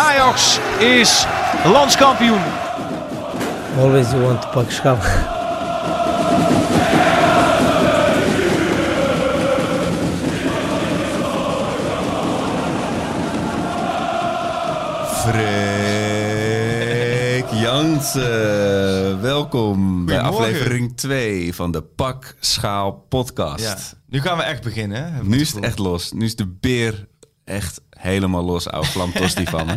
Ajax is landskampioen. Always you want to pak schap. Freek Jansen, welkom bij aflevering 2 van de Pak Schaal podcast. Ja, nu gaan we echt beginnen. Hè? Nu is het echt los. Nu is de beer echt helemaal los, oude vlamtosti van me.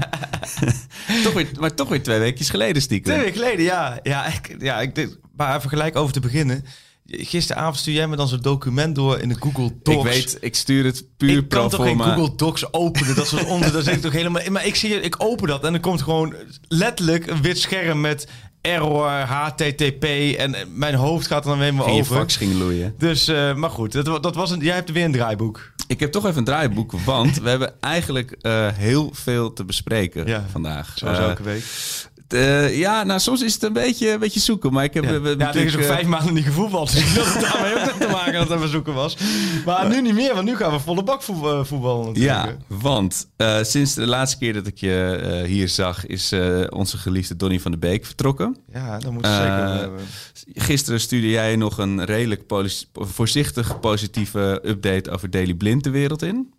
toch weer, maar toch weer twee weekjes geleden stiekem. Twee weken geleden, ja. Ja, ik, ja ik, dit- maar even gelijk over te beginnen. Gisteravond stuur jij me dan zo'n document door in de Google Docs. Ik weet, ik stuur het puur ik kan toch geen. Google Docs openen? Dat soort onder, daar zit ik toch helemaal... Maar ik zie, ik open dat en er komt gewoon letterlijk een wit scherm met error, HTTP en mijn hoofd gaat er dan weer maar Ging je over. fax ging loeien. Dus, eh, maar goed, dat, dat was een, jij hebt weer een draaiboek. Ik heb toch even een draaiboek, want we hebben eigenlijk eh, heel veel te bespreken Ja, vandaag. Zoals Eh, elke week. Eh, ja, nou soms is het een beetje, een beetje zoeken, maar ik heb... Ja, we- we- ja er is ook eh, vijf maanden niet gevoetbald. Dus ik had het daarmee ook te maken dat het even zoeken was. Maar nu niet meer, want nu gaan we volle bak eh, voetballen natuurlijk. Ja, want eh, sinds de laatste keer dat ik je eh, hier zag, is eh, onze geliefde Donny van de Beek vertrokken. Ja, dat moet je zeker hebben. Gisteren stuurde jij nog een redelijk voorzichtig positieve update over Daily Blind de wereld in.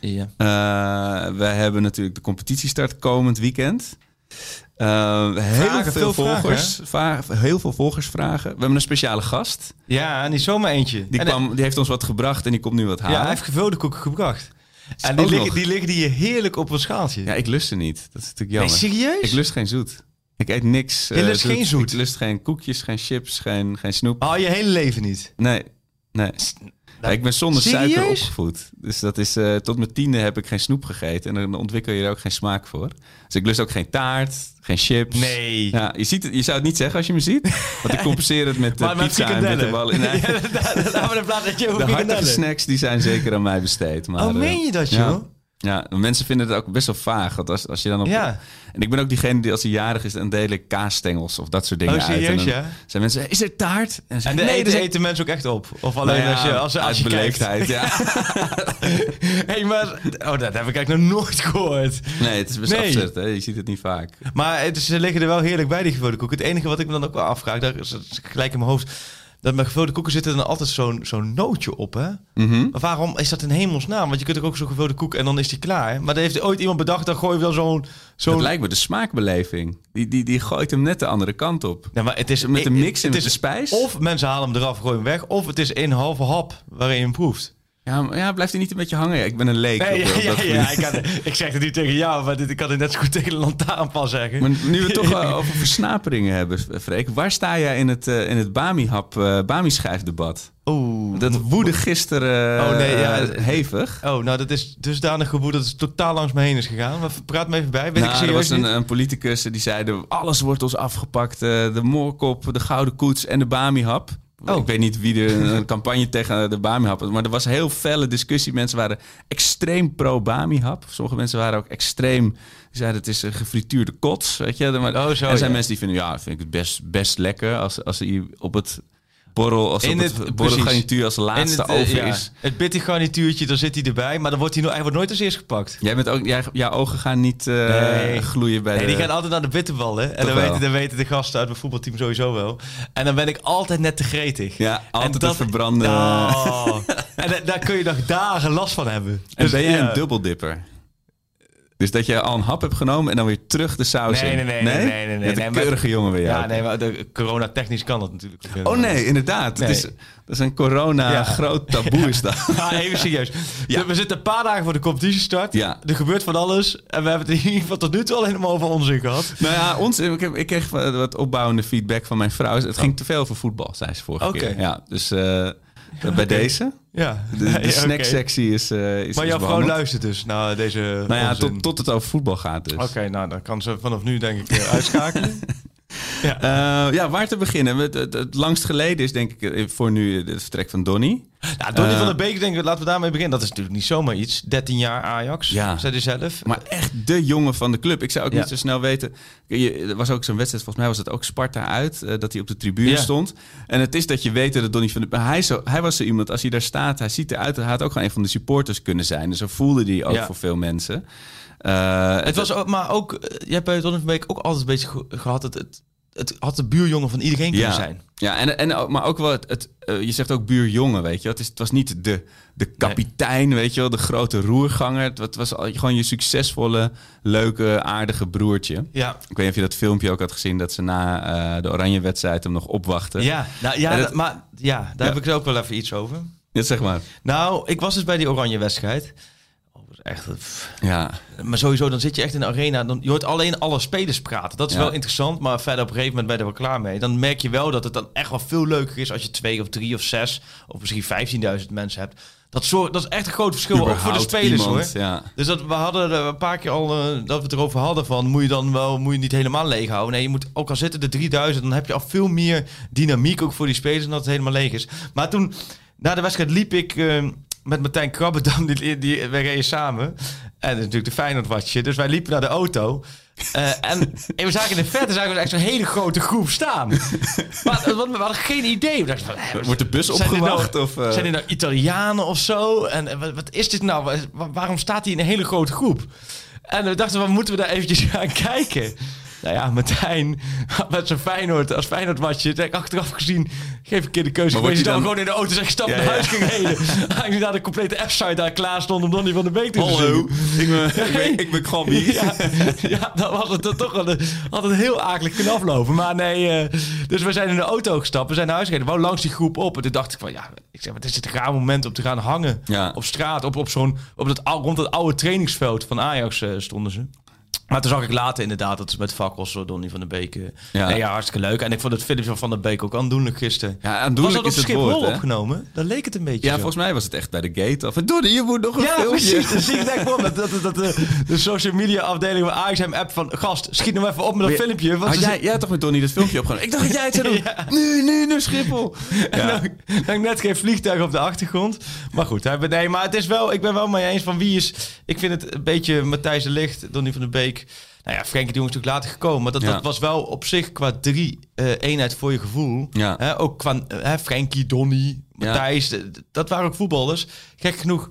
Ja. Eh, we hebben natuurlijk de competitiestart komend weekend. Eh, heel Vragen, veel, veel vragen, volgers, va- heel veel volgersvragen. We hebben een speciale gast. ja, niet zomaar eentje. Die, En, kwam, die heeft ons wat gebracht en die komt nu wat eh, halen. ja, hij heeft gevulde koeken gebracht. En die liggen, nog. die liggen hier heerlijk op een schaaltje. Ja, ik lust ze niet. Dat is natuurlijk nee, jammer. serieus? Ik lust geen zoet. Ik eet niks. Je eh, lust geen zoet? Ik lust geen koekjes, geen chips, geen, geen snoep. Al je hele leven niet. Nee, nee. Ja, ik ben zonder suiker opgevoed. Dus dat is, eh, tot mijn tiende heb ik geen snoep gegeten. En dan ontwikkel je er ook geen smaak voor. Dus ik lust ook geen taart, geen chips. Nee. Ja, je, ziet het, je zou het niet zeggen als je me ziet. Want ik compenseer het met eh, Maar met pizza en bitterballen. Nee, Ja, dat- de hartige snacks die zijn zeker aan mij besteed. Maar, Oh, eh, meen je dat, ja. joh? Ja, mensen vinden het ook best wel vaag. Want als, als je dan op, Ja. En ik ben ook diegene die als hij jarig is, dan deel ik kaasstengels of dat soort dingen Oh, uit. En ja? Zijn mensen, is er taart? En, de nee, eten, eten mensen ook echt op? Of alleen Nou ja, als je, als, als je beleefdheid, ja. hey, maar... Oh, dat heb ik eigenlijk nog nooit gehoord. Nee, het is best Nee. absurd, hè? Je ziet het niet vaak. Maar het, ze liggen er wel heerlijk bij, die gevulde koeken. Het enige wat ik me dan ook wel afvraag, daar is gelijk in mijn hoofd... dat met gevulde koeken zit er dan altijd zo'n zo'n nootje op, hè? Mhm. Maar waarom is dat in hemelsnaam? Want je kunt er ook zo'n gevulde koek en dan is die klaar. Maar er heeft ooit iemand bedacht, dan gooi je wel zo'n... Dat zo'n lijkt me de smaakbeleving. Die, die, die gooit hem net de andere kant op. Ja, maar het is Met de mix en met de spijs. Of mensen halen hem eraf, gooien hem weg. Of het is één halve hap waarin je hem proeft. Ja, maar ja, blijft hij niet een beetje hangen? Ja, ik ben een leek. Nee, op- ja, op ja, ik, ik zeg het niet tegen jou, maar dit, ik kan het net zo goed tegen de zeggen. Maar nu we het toch over versnaperingen hebben, Freek. Waar sta jij in het, eh, in het Bami-hap, eh, Bami-schijfdebat? Oeh. Dat woede gisteren Oh, nee, ja. eh, hevig. Oh, nou, dat is dusdanig geboet dat het totaal langs me heen is gegaan. Maar praat me even bij. Nou, ik er serieus was een, een politicus die zei... de- alles wordt ons afgepakt. de moorkop, de gouden koets en de Bami-hap. Oh. Ik weet niet wie er een campagne tegen de Bami-hap had. Maar er was heel felle discussie. Mensen waren extreem pro-Bami-hap. Sommige mensen waren ook extreem... Die zeiden het is een gefrituurde kots. Weet je? Maar, Oh, zo, er zijn ja. mensen die vinden... Ja, vind ik het best, best lekker. Als, als hij op het borrel... Als In het, het- borrelgarnituur als laatste het, eh, over ja, is. Het bitty garnituurtje, dan zit hij erbij. Maar dan wordt hij, no- hij wordt nooit als eerst gepakt. Jij bent ook, jij, jouw ogen gaan niet eh, Nee. gloeien bij Nee, die gaan altijd naar de bitterballen. En dan weten, dan weten de gasten uit mijn voetbalteam sowieso wel. En dan ben ik altijd net te gretig. Ja, altijd En dat- het verbranden. En da- daar kun je nog dagen last van hebben. En Dus, ben jij ja. een dubbeldipper? Dus dat je al een hap hebt genomen en dan weer terug de saus Nee, in? nee, nee, nee, nee, nee, nee, bent nee, een maar- keurige jongen weer. Ja, nee, maar de corona-technisch kan dat natuurlijk. Oh nee, inderdaad. Nee. Het is, dat is een corona Ja. groot taboe is dat. Ja, even serieus. Ja. We zitten een paar dagen voor de competitiestart. Ja. Er gebeurt van alles. En we hebben het in ieder geval tot nu toe alleen maar over onzin gehad. nou ja, ons, ik, heb, ik kreeg wat opbouwende feedback van mijn vrouw. Het ging te veel over voetbal, zei ze vorige Oké. keer. Ja, dus eh, Bij deze. Ja. De, de snacksectie is, eh is Maar jouw vrouw behandeld. luistert dus naar deze Nou ja, onzin. tot, tot het over voetbal gaat dus. Oké, nou dan kan ze vanaf nu denk ik eh, uitschakelen. Eh, ja, waar te beginnen? Het, het, het langst geleden is denk ik eh, voor nu het vertrek van Donny. nou, Donny Eh, van der Beek, denk ik, laten we daarmee beginnen. Dat is natuurlijk niet zomaar iets. 13 jaar Ajax, Ja. zei hij zelf. Maar echt de jongen van de club. Ik zou ook Ja. niet zo snel weten. Je, er was ook zo'n wedstrijd, volgens mij was het ook Sparta uit, eh, dat hij op de tribune Ja. stond. En het is dat je weet dat Donny van de maar hij, zo, hij was zo iemand, als hij daar staat, hij ziet eruit, hij had ook gewoon een van de supporters kunnen zijn. Dus zo voelde hij ook Ja. voor veel mensen. Eh, Het was ook, maar ook, eh, je hebt bij Donny van der Beek ook altijd een beetje ge- gehad. Het, het, het had de buurjongen van iedereen kunnen ja. zijn. Ja, en, en, maar ook wel, het, het, eh, je zegt ook buurjongen, weet je. Het, is, het was niet de, de kapitein, weet je wel, de grote roerganger. Het, wa- het was gewoon je succesvolle, leuke, aardige broertje. Ja, Ik weet niet of je dat filmpje ook had gezien, dat ze na eh, de Oranje-wedstrijd hem nog opwachten. ja, nou, ja maar ja, daar Ja. heb ik ook wel even iets over. Ja, zeg maar. Nou, ik was dus bij die oranje wedstrijd. Oh, dat is echt, pff. Ja, maar sowieso, dan zit je echt in de arena. Dan, je hoort alleen alle spelers praten. Dat is Ja. wel interessant, maar verder op een gegeven moment ben je er wel klaar mee. Dan merk je wel dat het dan echt wel veel leuker is als je twee of drie of zes of misschien 15.000 mensen hebt. Dat, zorgt, dat is echt een groot verschil, ook voor de spelers iemand, hoor. Ja. Dus dat, we hadden er een paar keer al eh, dat we het erover hadden van moet je dan wel moet je niet helemaal leeg houden. Nee, je moet ook al zitten de 3000, dan heb je al veel meer dynamiek ook voor die spelers dan dat het helemaal leeg is. Maar toen na de wedstrijd liep ik eh, met Martijn Krabbedam, die, die, wij reden samen. En natuurlijk de Feyenoord watje. Dus wij liepen naar de auto. Eh, en, en we zagen in de verte zagen we echt zo'n hele grote groep staan. maar want we hadden geen idee. We dachten van, hè, Wordt de bus dit opgewacht? Nou, of, eh? Zijn dit nou Italianen of zo? En eh, wat, wat is dit nou? Wa- wa- waarom staat hij in een hele grote groep? En we dachten, wat moeten we daar eventjes gaan kijken? Nou ja, Martijn met zijn Feyenoord als Feyenoord watje. Denk achteraf gezien, geef een keer de keuze. Maar je dan dan- gewoon in de auto zeg stap Ja, naar ja. huis ging heden. Daar de complete F-site daar klaar stond om Donny van de Beek te Hallo, ik ben, ik ben, ik ben. Ja, ja, dan was het dan toch wel een, had het heel akelig kunnen aflopen. Maar nee, eh, dus we zijn in de auto gestapt. We zijn naar huis gereden. We wou langs die groep op. En toen dacht ik van, ja, ik zeg, wat is het een raar moment om te gaan hangen Ja. op straat. Op, op zo'n, op dat, rond dat oude trainingsveld van Ajax eh, stonden ze. Maar toen zag ik later inderdaad dat ze met fakkels door Donny van der Beek. eh, Ja. nee, ja, hartstikke leuk. En ik vond het filmpje van der Beek ook aandoenlijk gisteren. Ja, was dat op is het Schiphol woord, opgenomen? Dan leek het een beetje Ja, zo. volgens mij was het echt bij de gate. Of, Donnie, je moet nog een Ja, filmpje. precies. Zie ik me dat, dat, dat, de, de social media afdeling van Ajax hem app van... Gast, schiet nou even op met dat Maar- filmpje. Want Had jij, jij had toch met Donnie dat filmpje opgenomen? Ik dacht dat jij het zou doen. Ja. Nu, nu, nu, Schiphol. En dan, dan net geen vliegtuig op de achtergrond. Maar goed, hij, nee, maar het is wel, ik ben wel mee eens van wie is... Ik vind het een beetje Matthijs de Licht, Donny van der Beek. Nou ja, Frenkie de Jong is natuurlijk later gekomen. Maar dat, Ja. dat was wel op zich qua drie eh, eenheid voor je gevoel. Ja. Hè, ook qua eh, hè, Frenkie, Donny, Matthijs. Dat waren ook voetballers. Gek genoeg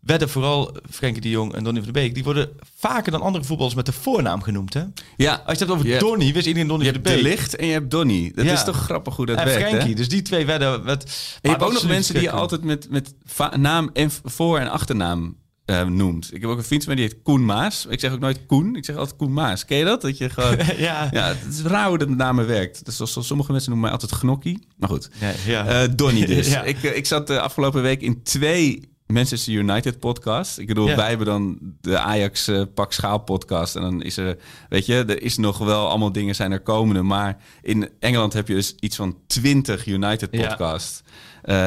werden vooral Frenkie de Jong en Donny van der Beek... die worden vaker dan andere voetballers met de voornaam genoemd. Hè? Ja, Als je het hebt over Je hebt- Donny, wist iedereen Donny je van hebt de Beek. licht en je hebt Donnie. Dat Ja. is toch grappig hoe dat en werkt, Frenkie. hè? Dus die twee werden... Met, En je hebt ook nog mensen die je altijd met, met naam en voor- en achternaam eh, noemt. Ik heb ook een vriend van mij die heet Koen Maas. Ik zeg ook nooit Koen, ik zeg altijd Koen Maas. Ken je dat? Dat je gewoon... ja. ja, het is raar hoe dat met namen werkt. Dus zoals sommige mensen noemen mij altijd Gnokkie. Maar goed. Ja, ja. Eh Donnie dus. Ja. ik, eh, ik zat de afgelopen week in twee Manchester United podcast. Ik bedoel, Ja. wij hebben dan de Ajax Pak Schaal podcast. En dan is er, weet je, er is nog wel allemaal dingen zijn er komende. Maar in Engeland heb je dus iets van 20 United podcast.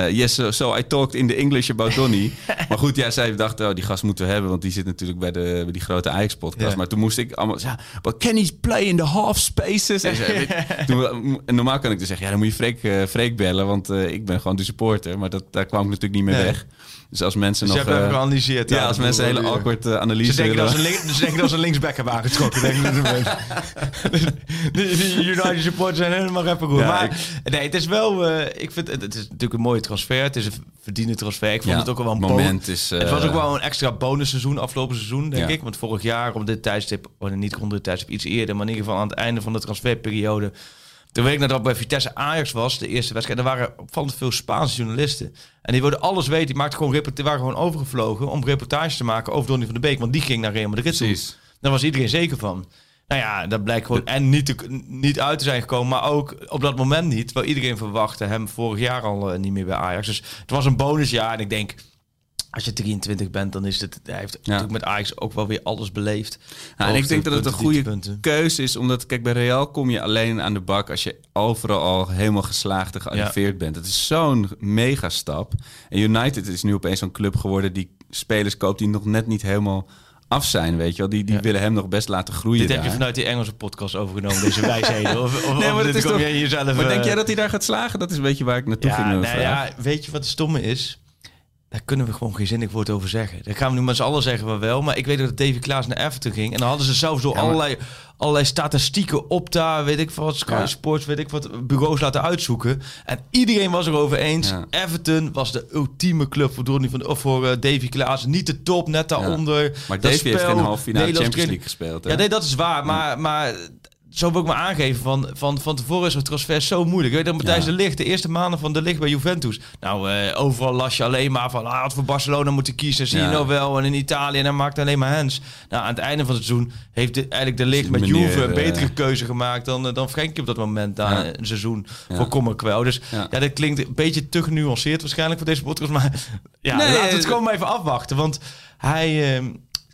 Yes, so, so I talked in the English about Donny. maar goed, ja, zij dachten, oh, die gast moeten we hebben, want die zit natuurlijk bij, de, bij die grote Ajax-podcast. Ja. Maar toen moest ik allemaal zeggen, but can he play in the half spaces? En, zei, weet- toen, en normaal kan ik dus zeggen, ja, dan moet je Freek, eh, Freek bellen, want eh, ik ben gewoon de supporter. Maar dat, daar kwam ik natuurlijk niet meer Nee. weg. Dus als mensen Dus je nog... hebt even eh, geanalyseerd. ja, als mensen een hele je. awkward eh, analyse Ze denken, willen... ze, een link- ze denken dat ze een linksback hebben aangetrokken. denk ik. de, de, de United supporters zijn helemaal even goed. Ja, maar nee, het is wel... eh, ik vind het, het is natuurlijk een mooie transfer. Het is een verdiende transfer. Ik vond Ja, het ook wel een moment is, eh, het was ook wel een extra bonusseizoen afgelopen seizoen, denk ik. Want vorig jaar om dit tijdstip... Oh, niet rond dit tijdstip, iets eerder. Maar in ieder geval aan het einde van de transferperiode... Toen weet ik nadat ik bij Vitesse Ajax was, de eerste wedstrijd, er waren opvallend veel Spaanse journalisten. En die wilden alles weten. Die, maakten gewoon die waren gewoon overgevlogen om reportages te maken over Donny van der Beek. Want die ging naar Real Madrid toe. Precies. Daar was iedereen zeker van. Nou ja, dat blijkt gewoon en niet, te- niet uit te zijn gekomen, maar ook op dat moment niet. Terwijl iedereen verwachtte hem vorig jaar al eh, niet meer bij Ajax. Dus het was een bonusjaar en ik denk, als je 23 bent, dan is het... Hij heeft Ja. natuurlijk met Ajax ook wel weer alles beleefd. Ja, en ik denk dat het een goede keuze is, omdat kijk, bij Real kom je alleen aan de bak als je overal al helemaal geslaagd en gearriveerd bent. Het is zo'n mega stap. En United is nu opeens zo'n club geworden die spelers koopt die nog net niet helemaal af zijn, weet je wel. Die, die Ja. willen hem nog best laten groeien Dit heb je vanuit die Engelse podcast overgenomen, deze wijsheden. Of, of, Nee, maar, dit is toch, jezelf... maar denk eh, jij dat hij daar gaat slagen? Dat is een beetje waar ik naartoe Ja, ging. nou vraag. ja, weet je wat het stomme is? Daar kunnen we gewoon geen zinnig woord over zeggen. Daar gaan we nu met z'n allen zeggen we wel. Maar ik weet dat Davy Klaas naar Everton ging. En dan hadden ze zelfs door Ja, maar- allerlei, allerlei statistieken op daar, weet ik wat, Sky Ja. Sports, weet ik wat, bureaus laten uitzoeken. En iedereen was erover eens. Ja. Everton was de ultieme club voor, Donny van, of voor eh, Davy Klaas. Niet de top, net daaronder. Maar Dat Davy heeft geen halve finale Champions League gespeeld. hè? ja, nee, dat is waar. Maar, maar zo wil ik me aangeven. Van, van, van tevoren is het transfer zo moeilijk. Weet dat Matthijs Ja. de Ligt, de eerste maanden van de Ligt bij Juventus. Nou, eh, overal las je alleen maar van... Ah, had voor Barcelona moeten kiezen, zie je nou wel. En in Italië, en hij maakt alleen maar hands. Nou, aan het einde van het seizoen heeft de, eigenlijk de Ligt met meneer, Juve een eh, betere keuze gemaakt... dan, eh, dan Frenkie op dat moment Ja. een seizoen voor Kommerkwel. Dus Ja. dat klinkt een beetje te genuanceerd waarschijnlijk voor deze podcast. Maar ja, Nee, laten we het gewoon maar even afwachten. Want hij...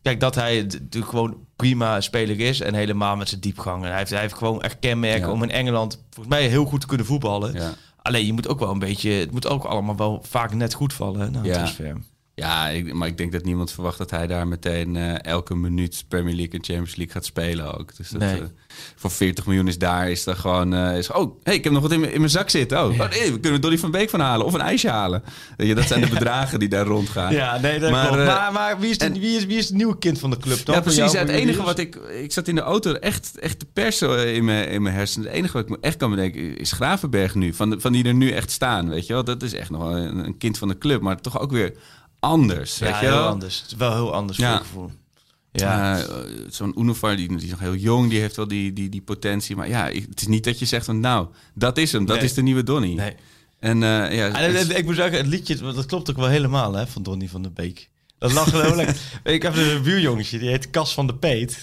Kijk, dat hij natuurlijk gewoon prima speler is. En helemaal met zijn diepgang. En hij heeft, hij heeft gewoon echt kenmerken Ja. om in Engeland volgens mij heel goed te kunnen voetballen. Ja. Alleen je moet ook wel een beetje... Het moet ook allemaal wel vaak net goed vallen na een Ja. transfer. Ja, ik, maar ik denk dat niemand verwacht dat hij daar meteen eh, elke minuut Premier League en Champions League gaat spelen ook. Dus dat, Nee. eh, voor 40 miljoen is daar is dat gewoon... eh, is, oh, hey, ik heb nog wat in mijn, in mijn zak zitten. Oh, oh, nee, we kunnen Dolly van Beek van halen. Of een ijsje halen. Je, dat zijn de bedragen die daar rondgaan. Ja, nee, dat Maar, maar, maar wie, is de, en- wie, is, wie is het nieuwe kind van de club dan? Ja, precies. jou, het enige wat ik... Ik zat in de auto echt, echt te persen in mijn, in mijn hersenen. Het enige wat ik me echt kan bedenken is Gravenberg nu. Van, de, van die er nu echt staan, weet je wel. Dat is echt nog een kind van de club. Maar toch ook weer anders, Ja, weet je heel wel. anders. Het is wel heel anders Ja. voor het gevoel. Ja. Ja. Zo'n Unovar, die, die is nog heel jong, die heeft wel die, die, die potentie. Maar ja, het is niet dat je zegt van nou, dat is hem. Dat Nee. is de nieuwe Donny. nee. En eh, ja, En, en- het- en ik moet zeggen, het liedje, dat klopt ook wel helemaal hè, van Donny van der Beek. Dat lag gewoon lekker. Ik heb dus een buurjongetje, die heet Cas van de Peet.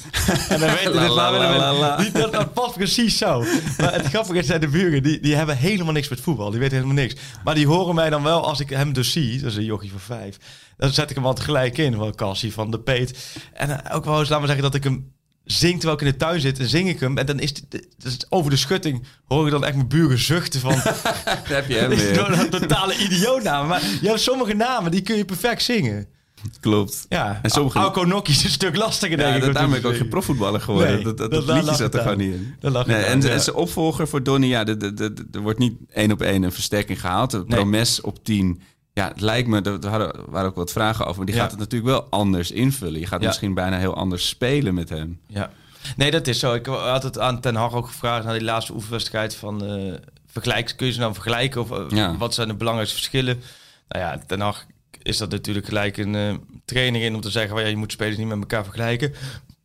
En dan weet La, dit la. Die, dat, dat past precies zo. Maar het grappige is, de buren, die, die hebben helemaal niks met voetbal. Die weten helemaal niks. Maar die horen mij dan wel, als ik hem dus zie, dat is een jochie van vijf, dan zet ik hem altijd gelijk in, van Cassie van de Peet. En eh, ook wel eens, laat maar zeggen, dat ik hem zing terwijl ik in de tuin zit en zing ik hem. En dan is het, dus over de schutting hoor ik dan echt mijn buren zuchten van... heb je hem weer. een totale idiootnaam. Maar je hebt sommige namen, die kun je perfect zingen. Klopt. Ja, En sommige- is een stuk lastiger, denk Ja, ik. dat, om daarom ben ik ook geen profvoetballer geworden. Nee, dat, dat, dat dat liedje zat er gewoon niet in. Nee, en, aan, en zijn opvolger voor Donny, ja, de- de- de- de- er wordt niet één op één een versterking gehaald. De Nee. Promes op 10. Ja, het lijkt me, er hadden- waren ook wat vragen over, maar die Ja. gaat het natuurlijk wel anders invullen. Je gaat misschien bijna heel anders spelen met hem. Ja. Nee, dat is zo. Ik had het aan Ten Hag ook gevraagd naar die laatste oefenwedstrijd van eh, vergelijk. Kun je ze nou vergelijken of eh, wat zijn de belangrijkste verschillen? Nou ja, Ten Hag is dat natuurlijk gelijk een eh, training in om te zeggen, van, ja, je moet spelers niet met elkaar vergelijken.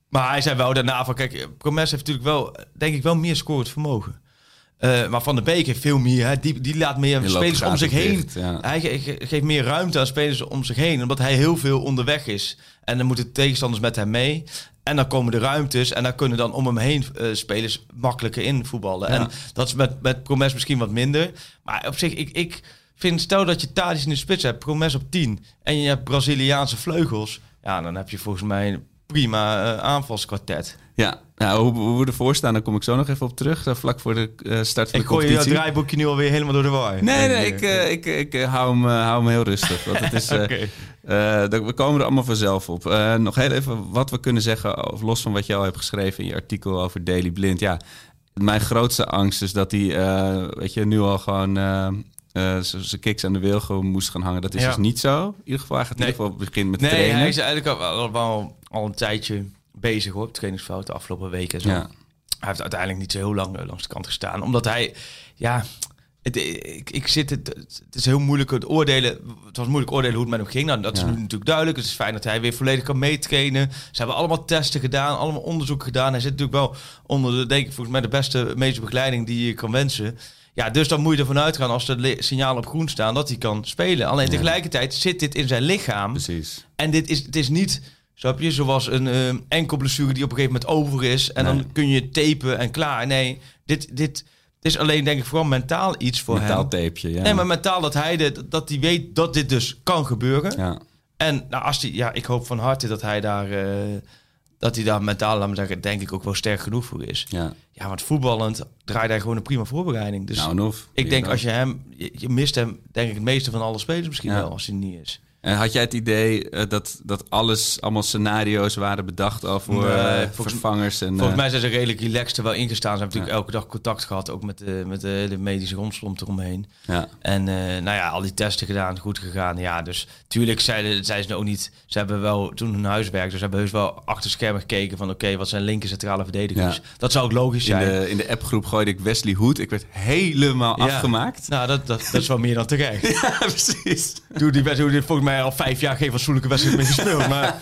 Maar hij zei wel daarna van, kijk, Promes heeft natuurlijk wel, denk ik, wel meer scorend vermogen. Eh, maar Van de Beek heeft veel meer. Hè. Die, die laat meer Die spelers om zich heen. dicht, ja. Hij ge- ge- geeft meer ruimte aan spelers om zich heen. Omdat hij heel veel onderweg is. En dan moeten tegenstanders met hem mee. En dan komen de ruimtes. En dan kunnen dan om hem heen eh, spelers makkelijker invoetballen. Ja. En dat is met, met Promes misschien wat minder. Maar op zich, ik, ik vind, stel dat je Thadis in de spits hebt. Promes op 10. En je hebt Braziliaanse vleugels. Ja, dan heb je volgens mij een prima eh, aanvalskwartet. Ja, nou, hoe, hoe we ervoor staan, daar kom ik zo nog even op terug. zo vlak voor de eh, start van Ik de gooi je competitie. dat draaiboekje nu alweer helemaal door de war. Nee, nee, Ik, ik, eh, eh, ik, ik eh, hou, hem, eh, hou hem heel rustig. Want het is, eh, eh, we komen er allemaal vanzelf op. Eh, nog heel even wat we kunnen zeggen, of los van wat jij al hebt geschreven in je artikel over Daily Blind. Ja, mijn grootste angst is dat hij, eh, weet je, nu al gewoon eh, eh, zijn kicks aan de wilgen moest gaan hangen. Dat is Ja. dus niet zo. In ieder geval, hij gaat in Nee. ieder geval beginnen met Nee, trainen. hij is eigenlijk al, al, wel al een tijdje bezig hoor, op trainingsveld de afgelopen weken en zo. Ja. Hij heeft uiteindelijk niet zo heel lang eh, langs de kant gestaan, omdat hij, ja, het, ik, ik zit het, het is heel moeilijk het oordelen. Het was moeilijk oordelen hoe het met hem ging. Nou, dat is Ja. nu natuurlijk duidelijk. Het is fijn dat hij weer volledig kan meetrainen. Ze hebben allemaal testen gedaan, allemaal onderzoek gedaan. Hij zit natuurlijk wel onder de, denk ik, volgens mij de beste medische begeleiding die je kan wensen. Ja, dus dan moet je ervan uitgaan als de signalen op groen staan dat hij kan spelen. Alleen Ja. tegelijkertijd zit dit in zijn lichaam. Precies. En dit is, het is niet, snap je, zoals een eh, enkel blessure die op een gegeven moment over is. En Nee. dan kun je tapen en klaar. Nee, dit, dit is alleen denk ik vooral mentaal iets voor Mentaal hem. tapeje, ja. Nee, maar mentaal dat hij, dat hij weet dat dit dus kan gebeuren. ja. En nou, als die, ja, ik hoop van harte dat hij daar, eh, dat hij daar mentaal, laat zeggen, denk ik ook wel sterk genoeg voor is. Ja, Ja, want voetballend draait hij gewoon een prima voorbereiding. Dus nou of. ik denk als je hem, je, je mist hem, denk ik het meeste van alle spelers misschien Ja. wel, als hij niet is. En had jij het idee eh, dat, dat alles, allemaal scenario's waren bedacht al voor Nee, eh, vervangers? En, Volgens eh, mij zijn ze redelijk relaxed er wel ingestaan. Ze hebben natuurlijk elke dag contact gehad, ook met de, met de hele medische romslomp eromheen. ja. En nou ja, al die testen gedaan, goed gegaan. Ja, dus tuurlijk zeiden, zeiden ze ook niet. Ze hebben wel toen hun huiswerk, dus ze hebben heus wel achter schermen gekeken van oké, wat zijn linker centrale verdedigers. Ja. Dat zou ook logisch In zijn. de, in de appgroep gooide ik Wesley Hood. Ik werd helemaal afgemaakt. Nou, dat, dat, dat is wel meer dan terecht. Ja, precies. Doe die Wesley Hood volgens mij al vijf jaar geen fatsoenlijke wedstrijd meer gespeeld. Maar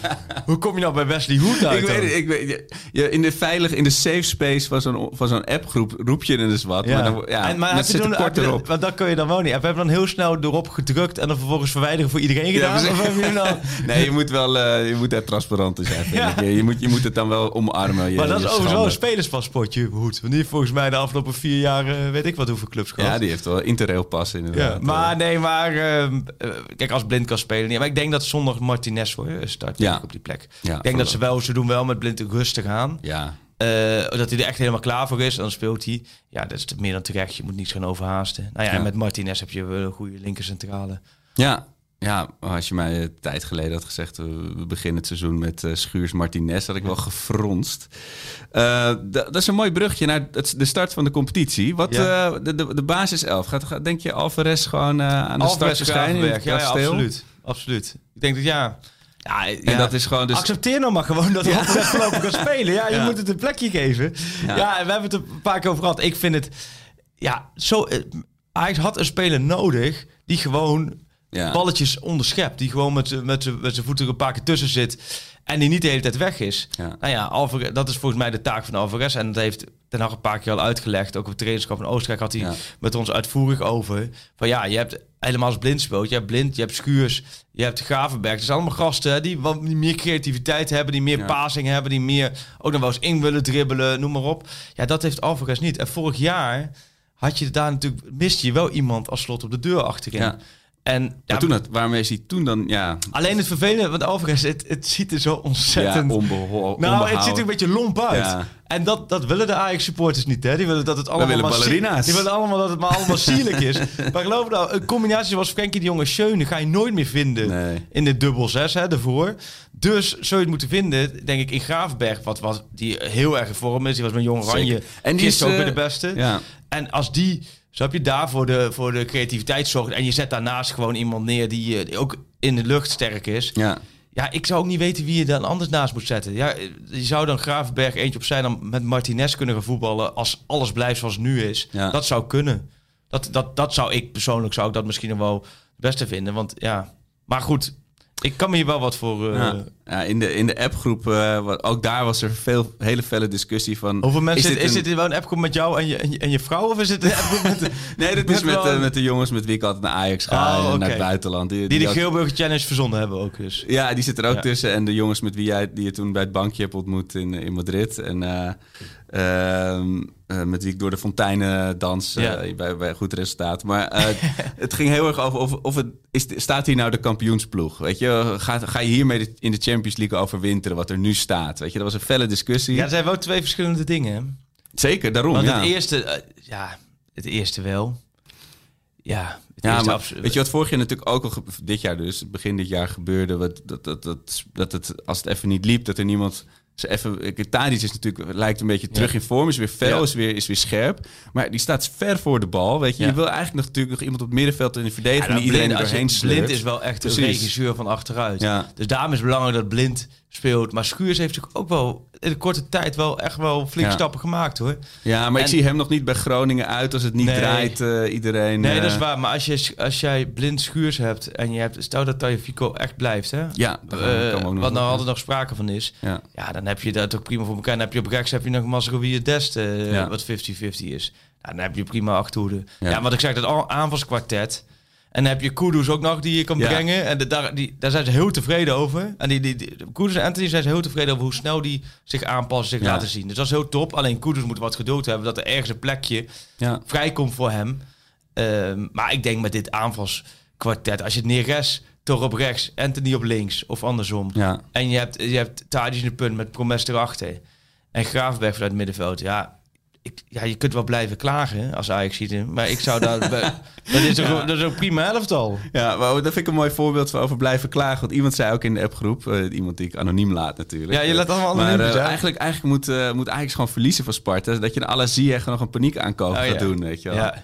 hoe kom je nou bij Wesley Hood uit? Ik weet het, ik weet, je- in de veilig, in de safe space van zo'n, van zo'n appgroep roep je er dus wat. Ja. Maar, dan, ja, en, maar je zit kort erop. Want dat kun je dan wel niet. Heb je dan heel snel erop gedrukt en dan vervolgens verwijderen voor iedereen gedaan? of je nou... Nee, je moet wel eh, je moet daar transparant in zijn. Ja. Je, moet, je moet het dan wel omarmen. Je, maar dat is overigens wel een schande. spelerspaspoortje, Hoed. Want die heeft volgens mij de afgelopen vier jaar, eh, weet ik wat hoeveel clubs gehad. Ja, die heeft wel interrail pas inderdaad. Ja, maar nee, maar ehm, eh, kijk, als Blind kan spelen. Maar ik denk dat zondag Martinez voor je start Ja. op die plek. Ja, ik denk dat ze wel, ze doen wel met Blind rustig aan. Ja, Eh, dat hij er echt helemaal klaar voor is. En dan speelt hij. Ja, dat is meer dan terecht. Je moet niets gaan overhaasten. Nou ja, en met Martinez heb je wel een goede linkercentrale. ja. Ja, als je mij een tijd geleden had gezegd... we beginnen het seizoen met eh, Schuurs Martinez... had ik wel gefronst. Eh, dat is een mooi brugje naar het, de start van de competitie. Wat Ja. de, de, de basis 11. Gaat, gaat- denk je Alvarez gewoon aan de start verschijnen? Ja, absoluut. Absoluut. Ik denk dat ja... Ja, En ja. dat is gewoon... Dus, Accepteer nou maar gewoon dat hij Alvarez voorlopig kan spelen. Ja, je Ja. moet het een plekje geven. Ja. Ja. en we hebben het er een paar keer over gehad. Ik vind het... Ja, zo... eh, Ajax had een speler nodig die gewoon ja. balletjes onderschept. Die gewoon met, met, met zijn voeten een paar keer tussen zit. En die niet de hele tijd weg is. Ja. Nou ja, Alvarez, dat is volgens mij de taak van Alvarez. En dat heeft Ten Hag een paar keer al uitgelegd. Ook op het trainingskamp in Oostenrijk had hij Ja. met ons uitvoerig over. Van ja, je hebt helemaal als blind speelt. Je hebt blind, je hebt Schuurs, je hebt Gravenberg. Het zijn allemaal gasten die wat meer creativiteit hebben. Die meer Ja. passing hebben. Die meer ook nog wel eens in willen dribbelen. Noem maar op. Ja, dat heeft Alvarez niet. En vorig jaar had je daar natuurlijk... Miste je wel iemand als slot op de deur achterin. Ja. En Maar ja, toen het, waarmee is hij toen dan... Ja, Alleen het vervelende, want Alvarez, het, het ziet er zo ja ontzettend... onbeho- nou, het ziet er een beetje lomp uit. Ja. En dat, dat willen de Ajax-supporters niet, hè? Die willen dat het allemaal maar ballerina's. Die willen allemaal dat het maar allemaal sierlijk is. Maar geloof nou, een combinatie zoals Frenkie de Jonge Schöne ga je nooit meer vinden Nee. in de dubbel 6, hè, daarvoor. Dus zou je het moeten vinden, denk ik, in Gravenberg, wat, wat die heel erg in vorm is. Die was met Jong Oranje. En die is, ook eh, weer de beste. Ja. En als die, zo heb je daar voor de, voor de creativiteit zorgt. En je zet daarnaast gewoon iemand neer die, eh, die ook in de lucht sterk is. Ja. Ja, ik zou ook niet weten wie je dan anders naast moet zetten. Ja, je zou dan Gravenberg eentje op zijn dan met Martinez kunnen gaan voetballen als alles blijft zoals het nu is. Ja. Dat zou kunnen. Dat, dat, dat zou ik persoonlijk zou ik dat misschien nog wel het beste vinden. Want ja, maar goed, ik kan me hier wel wat voor. eh, Ja. Ja, in de, in de appgroep, eh, ook daar was er veel hele felle discussie van... Hoeveel mensen is dit dit, een- wel een appgroep met jou en je, en je, en je vrouw? Of is het een appgroep met de, Nee, dat is met, wel- eh, met de jongens met wie ik altijd naar Ajax ga Oh, en oké. naar het buitenland. Die, die de ook- Geelburger Challenge verzonnen hebben ook dus. Ja, die zit er ook Ja. tussen. En de jongens met wie jij die je toen bij het bankje hebt ontmoet in, in Madrid. En met wie ik door de fonteinen dans eh, Ja. bij, bij goed resultaat. Maar eh, het ging heel erg over of, of het is, staat hier nou de kampioensploeg. Weet je, ga, ga je hiermee in de Champions League overwinteren wat er nu staat? Weet je, dat was een felle discussie. Ja, er zijn wel twee verschillende dingen. Zeker, daarom. Want ja. het eerste, eh, ja, het eerste wel. Ja, het Ja, maar weet je wat vorig jaar natuurlijk ook al, dit jaar dus, begin dit jaar gebeurde, wat, dat, dat, dat, dat het, als het even niet liep, dat er niemand ze even, Tadic is natuurlijk, lijkt een beetje terug in vorm, is weer fel, Ja. is, weer, is weer scherp, maar die staat ver voor de bal, weet je. Ja. Je wil eigenlijk nog, natuurlijk nog iemand op het middenveld in de verdediging die iedereen er Blind- doorheen Blind is wel echt een Precies. regisseur van achteruit. Ja. Dus daarom is het belangrijk dat Blind speelt. Maar Schuurs heeft natuurlijk ook wel in de korte tijd wel echt wel flinke Ja. stappen gemaakt hoor. Ja, maar ik zie hem nog niet bij Groningen uit als het niet Nee. draait, eh, iedereen. Nee, eh, dat is waar. Maar als, je, als jij Blind Schuurs hebt en je hebt, stel dat Tagliafico echt blijft hè. Ja, Eh, ook nog wat nou altijd nog sprake van is. Ja. Ja, dan heb je dat ook prima voor elkaar. Dan heb je op rechts heb je nog Mazraoui Dest, eh, Ja. wat 50-50 is. Nou, dan heb je prima achterhoede. Ja. Ja. wat ik zeg, dat al- aanvalskwartet. En dan heb je Kudus ook nog die je kan Ja. brengen. En de, daar, die, daar zijn ze heel tevreden over. En die, die, die, Kudus en Anthony zijn ze heel tevreden over hoe snel die zich aanpassen, zich Ja. laten zien. Dus dat is heel top. Alleen Kudus moet wat geduld hebben dat er ergens een plekje Ja. vrijkomt voor hem. Ehm, maar ik denk met dit aanvalskwartet, als je Neres, toch op rechts, Anthony op links of andersom. Ja. En je hebt, je hebt Tadic in de punt met Promes erachter. En Graafberg vanuit het middenveld. Ja, ik, ja, je kunt wel blijven klagen als Ajax ziet hem. Maar ik zou daar... dat, is toch, dat is ook prima elftal. Ja, maar dat vind ik een mooi voorbeeld van over blijven klagen. Want iemand zei ook in de appgroep, eh, iemand die ik anoniem laat natuurlijk. Ja, je laat allemaal Maar anoniem eh, zijn. eigenlijk, eigenlijk moet, eh moet Ajax gewoon verliezen van Sparta. Dat je een alle zie echt nog een paniek aankoop Oh, gaat ja. doen, weet je wel. Ja.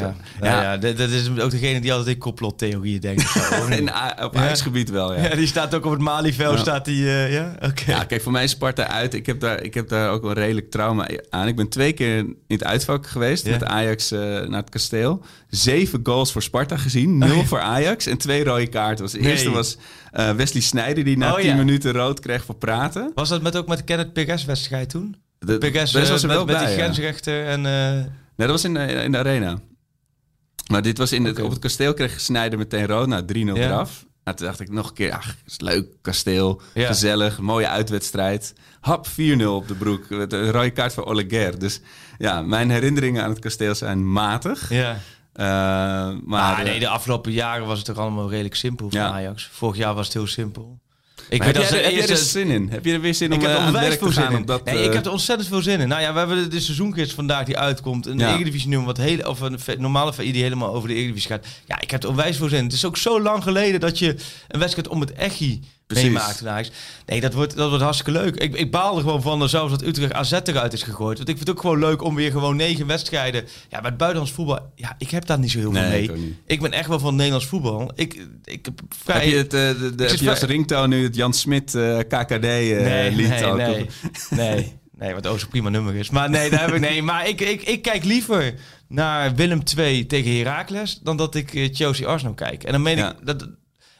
Ja, ja. Dat, dat is ook degene die altijd in complottheorieën denkt. zo. In, op Ja. Ajax-gebied wel, ja. ja, die staat ook op het Malieveld. Ja. Staat die, eh, ja, oké. Ja, kijk, voor mij is Sparta uit. Ik heb, daar, ik heb daar ook een redelijk trauma aan. Ik ben twee keer in het uitvak geweest met Ajax eh, naar het kasteel. Zeven goals voor Sparta gezien, nul voor Ajax en twee rode kaarten. Was de Nee. eerste was eh, Wesley Sneijder die na Oh, tien minuten rood kreeg voor praten. Was dat met, ook met de Kenneth Peres-wedstrijd toen? De, was er met, wel met bij, die grensrechter en... Nee, dat was in, in de arena. Maar dit was in het, op het kasteel kreeg Snijder meteen rood. Nou, 3-0 Ja. eraf. Nou, toen dacht ik nog een keer, ach, is leuk, kasteel, Ja. gezellig, mooie uitwedstrijd. Hap, 4-0 op de broek. Met Een rode kaart voor Oleguer. Dus ja, mijn herinneringen aan het kasteel zijn matig. ja. Eh, maar Ah, nee, de afgelopen jaren was het toch allemaal redelijk simpel voor Ja. Ajax. Vorig jaar was het heel simpel. Ik heb, jij, er- je er eerste- zin in? Heb je er weer zin Ik om heb eh, er aan het onwijs werk te veel zin in. Dat, nee, eh, ik heb er ontzettend veel zin in. Nou ja, we hebben de, seizoenquiz vandaag die uitkomt. Een Ja. Eredivisie nummer wat heel, of een normale VI die helemaal over de Eredivisie gaat. Ja, ik heb er onwijs veel zin in. Het is ook zo lang geleden dat je een wedstrijd om het echi Precies. meemaakt. in Ajax. Nee, dat wordt, dat wordt hartstikke leuk. Ik, ik baal er gewoon van zelfs dat Utrecht AZ eruit is gegooid. Want ik vind het ook gewoon leuk om weer gewoon negen wedstrijden. Ja, met buitenlands voetbal. Ja, ik heb daar niet zo heel veel Nee, mee. ik ben echt wel van Nederlands voetbal. Ik, ik heb vrij... Heb je, het, eh, de, de, heb je als ringtone nu het Jan Smit eh, KKD eh, nee, lied nee, ook? nee, nee, nee, wat ook zo'n prima nummer is. Maar nee, daar heb ik nee. Maar ik, ik, ik kijk liever naar Willem II tegen Heracles dan dat ik Chelsea Arsenal kijk. En dan meen Ja. ik dat.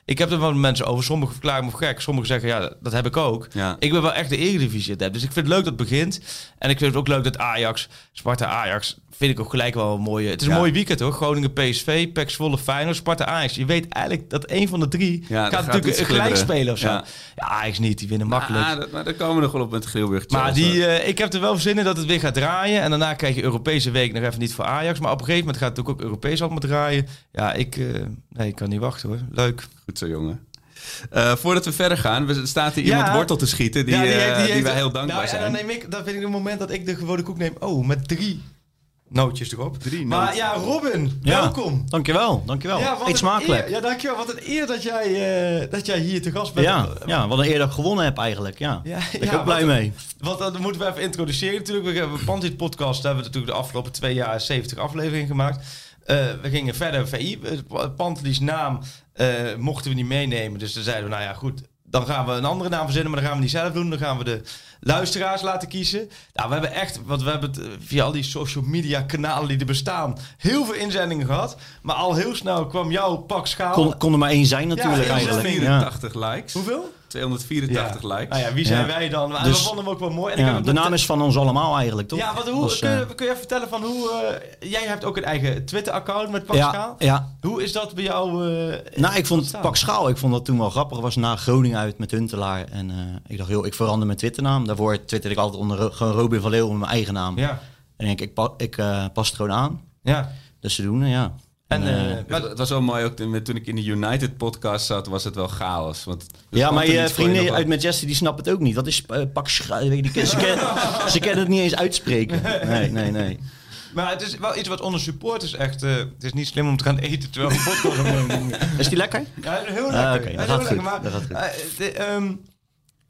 Ik heb er wel mensen over. Sommigen verklaren me voor gek. Sommigen zeggen ja, dat heb ik ook. Ja. Ik ben wel echt de Eredivisie adept. Dus ik vind het leuk dat het begint. En ik vind het ook leuk dat Ajax, Sparta Ajax, vind ik ook gelijk wel een mooie. Het is een Ja. mooi weekend hoor. Groningen PSV, PEC Zwolle Feyenoord, Sparta Ajax. Je weet eigenlijk dat een van de drie Ja, gaat gaat natuurlijk een gelijk spelen of zo. Ja. Ja. Ajax niet, die winnen makkelijk. Dat, maar daar komen we nog wel op met Grilburg. Maar die, eh, ik heb er wel zin in dat het weer gaat draaien. En daarna krijg je Europese week nog even niet voor Ajax. Maar op een gegeven moment gaat het ook, ook Europees allemaal draaien. Ja, ik, eh, nee, ik kan niet wachten hoor. Leuk. Goed zo, jongen. Eh, voordat we verder gaan, we staat hier Ja. iemand wortel te schieten die, Ja, die, heeft- wij heel dankbaar nou, zijn. En dan neem ik, dan vind ik het moment dat ik de gewone koek neem. Oh, met drie nootjes erop. Drie maar noten. ja, Robin, Ja. welkom. Dankjewel, dankjewel. Ja, Eet smakelijk. eer. Ja, dankjewel. Wat een eer dat jij, eh, dat jij hier te gast bent. Ja, ja, wat een eer dat ik gewonnen heb eigenlijk. Ja, Ja, ben ik ja, ook blij wat- mee. Want dat moeten we even introduceren natuurlijk. We hebben Pandit podcast hebben we natuurlijk de afgelopen twee jaar 70 afleveringen gemaakt. Eh, we gingen verder VI. Pantelies naam eh, mochten we niet meenemen. Dus toen zeiden we, nou ja, goed. Dan gaan we een andere naam verzinnen, maar dan gaan we niet zelf doen. Dan gaan we de luisteraars laten kiezen. Nou, we hebben echt, want we hebben het eh, via al die social media kanalen die er bestaan, heel veel inzendingen gehad. Maar al heel snel kwam jouw pak schaal. Kon, kon er maar één zijn natuurlijk eigenlijk. Ja. 284 likes. Hoeveel? 284 likes. Nou ja, wie zijn Ja. wij dan? Maar Dus- we vonden hem ook wel mooi. En ik de naam is van ons allemaal eigenlijk, toch? Ja, wat, hoe, Dus, kun, je, eh, kun je even vertellen van hoe... eh, jij hebt ook een eigen Twitter-account met Pak ja, Schaal. ja. Hoe is dat bij jou? eh, Nou, ik vond? Pak Schaal, ik vond dat toen wel grappig. was na Groningen uit met Huntelaar. En eh, ik dacht, joh, ik verander mijn Twitternaam. Daarvoor twitterde ik altijd onder gewoon Robin van Leeuwen, mijn eigen naam. Ja, En ik denk, ik, pa- ik eh, pas het gewoon aan. ja. Dus ze doen, ja. En, En, eh, maar- Het, het was wel mooi ook toen toen ik in de United podcast zat, was het wel chaos. Want Ja, maar je vrienden uit Manchester die snappen het ook niet. Dat is eh, pak weet je, die, ze, ken- ze kennen het niet eens uitspreken. Nee, nee, nee. maar het is wel iets wat onder supporters echt... eh, het is niet slim om te gaan eten terwijl een podcast. Is die lekker? Ja, heel lekker. Ah, oké, Ja, dat heel gaat lekker, goed, Maar, dat gaat goed. de,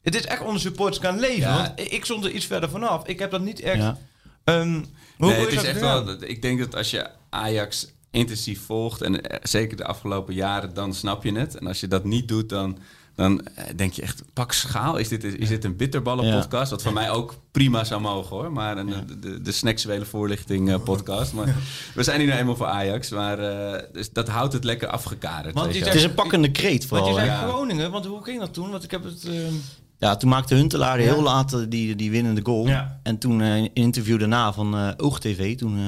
het is echt onder supporters gaan leven. Ja. Want ik stond er iets verder vanaf. Ik heb dat niet echt... Ja. ehm, hoe, Nee, het is echt wel. Ik denk dat als je Ajax intensief volgt en eh, zeker de afgelopen jaren, dan snap je het. En als je dat niet doet, dan, dan eh, denk je echt: pak schaal. Is dit, is dit een bitterballen podcast? Wat voor mij ook prima zou mogen hoor. Maar een, de, de, de snacksuele voorlichting eh, podcast. Maar we zijn hier nou eenmaal voor Ajax. Maar eh, dus dat houdt het lekker afgekaderd. Want Het is een pakkende kreet Want je vooral. zei hè. ja. Groningen, want hoe ging dat toen? Want ik heb het... ehm, Ja, toen maakte Huntelaar heel laat eh, die, die winnende goal. En toen eh, een interview daarna van eh OogTV, toen,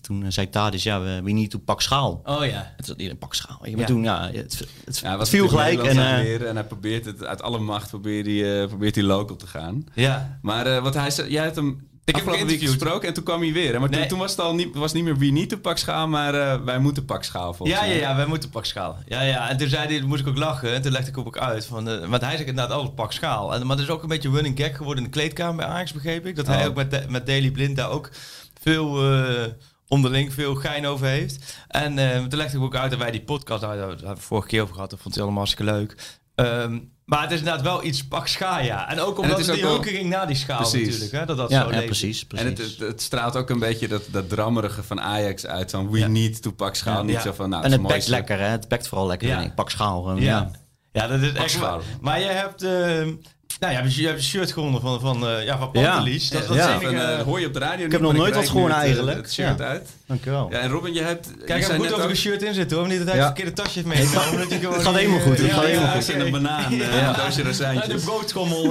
toen zei Tadis, ja, we, we need to pak schaal. Oh ja. Het is een pak schaal. Ja. Maar toen, ja, het, het, Ja, het viel gelijk. En, en hij probeert het uit alle macht probeert hij, probeert hij local te gaan. Ja. Maar wat hij zei, jij hebt hem Ik heb hem geïnterviewd. gesproken en toen kwam hij weer. Maar toen, Nee. toen was het al niet, was niet meer wie niet de pak schaal, maar eh, wij moeten pak schaal volgens Ja, ja, mij. ja, wij moeten pak schaal. Ja, ja. En toen zei hij, moest ik ook lachen. En toen legde ik ook uit. Van, eh, want hij zegt inderdaad altijd pak schaal. En, maar het is ook een beetje running gag geworden in de kleedkamer bij Ajax, begreep ik. Dat hij Oh. ook met, met Daily Blind daar ook veel eh, onderling veel gein over heeft. En toen legde ik ook uit dat wij die podcast, nou, daar hebben we vorige keer over gehad. Dat vond hij allemaal hartstikke leuk. Ehm, maar het is inderdaad wel iets pak schaal, ja. En ook omdat is het ook die wel- hunkering na die schaal Precies. natuurlijk. Hè, dat dat Ja, zo ja leeft. precies. En precies. het, het, het straalt ook een beetje dat, dat drammerige van Ajax uit. Van we Ja. need to pak schaal. Ja. Niet Ja. zo van, nou, en het bekt mooiste. lekker, hè? Het bekt vooral lekker, Ja. vind ik. Pak schaal. Ja. ja. Ja, dat is echt schaal. waar. Maar jij hebt, eh, nou, ja, je hebt een shirt gewonnen van, van, eh, ja, van Ja. Pantelis. Dat, dat Ja. eh, hoor je op de radio heb nog nooit wat gewonnen Het eigenlijk. shirt Ja. uit. Dankjewel. Ja, en Robin, je hebt... Kijk, even goed ook- een shirt in zitten hoor. Niet dat hij Ja. het verkeerde tasje heeft meegenomen. Het gaat helemaal goed, eh, het gaat helemaal Ja, goed. en een banaan, eh, een doosje Ja, de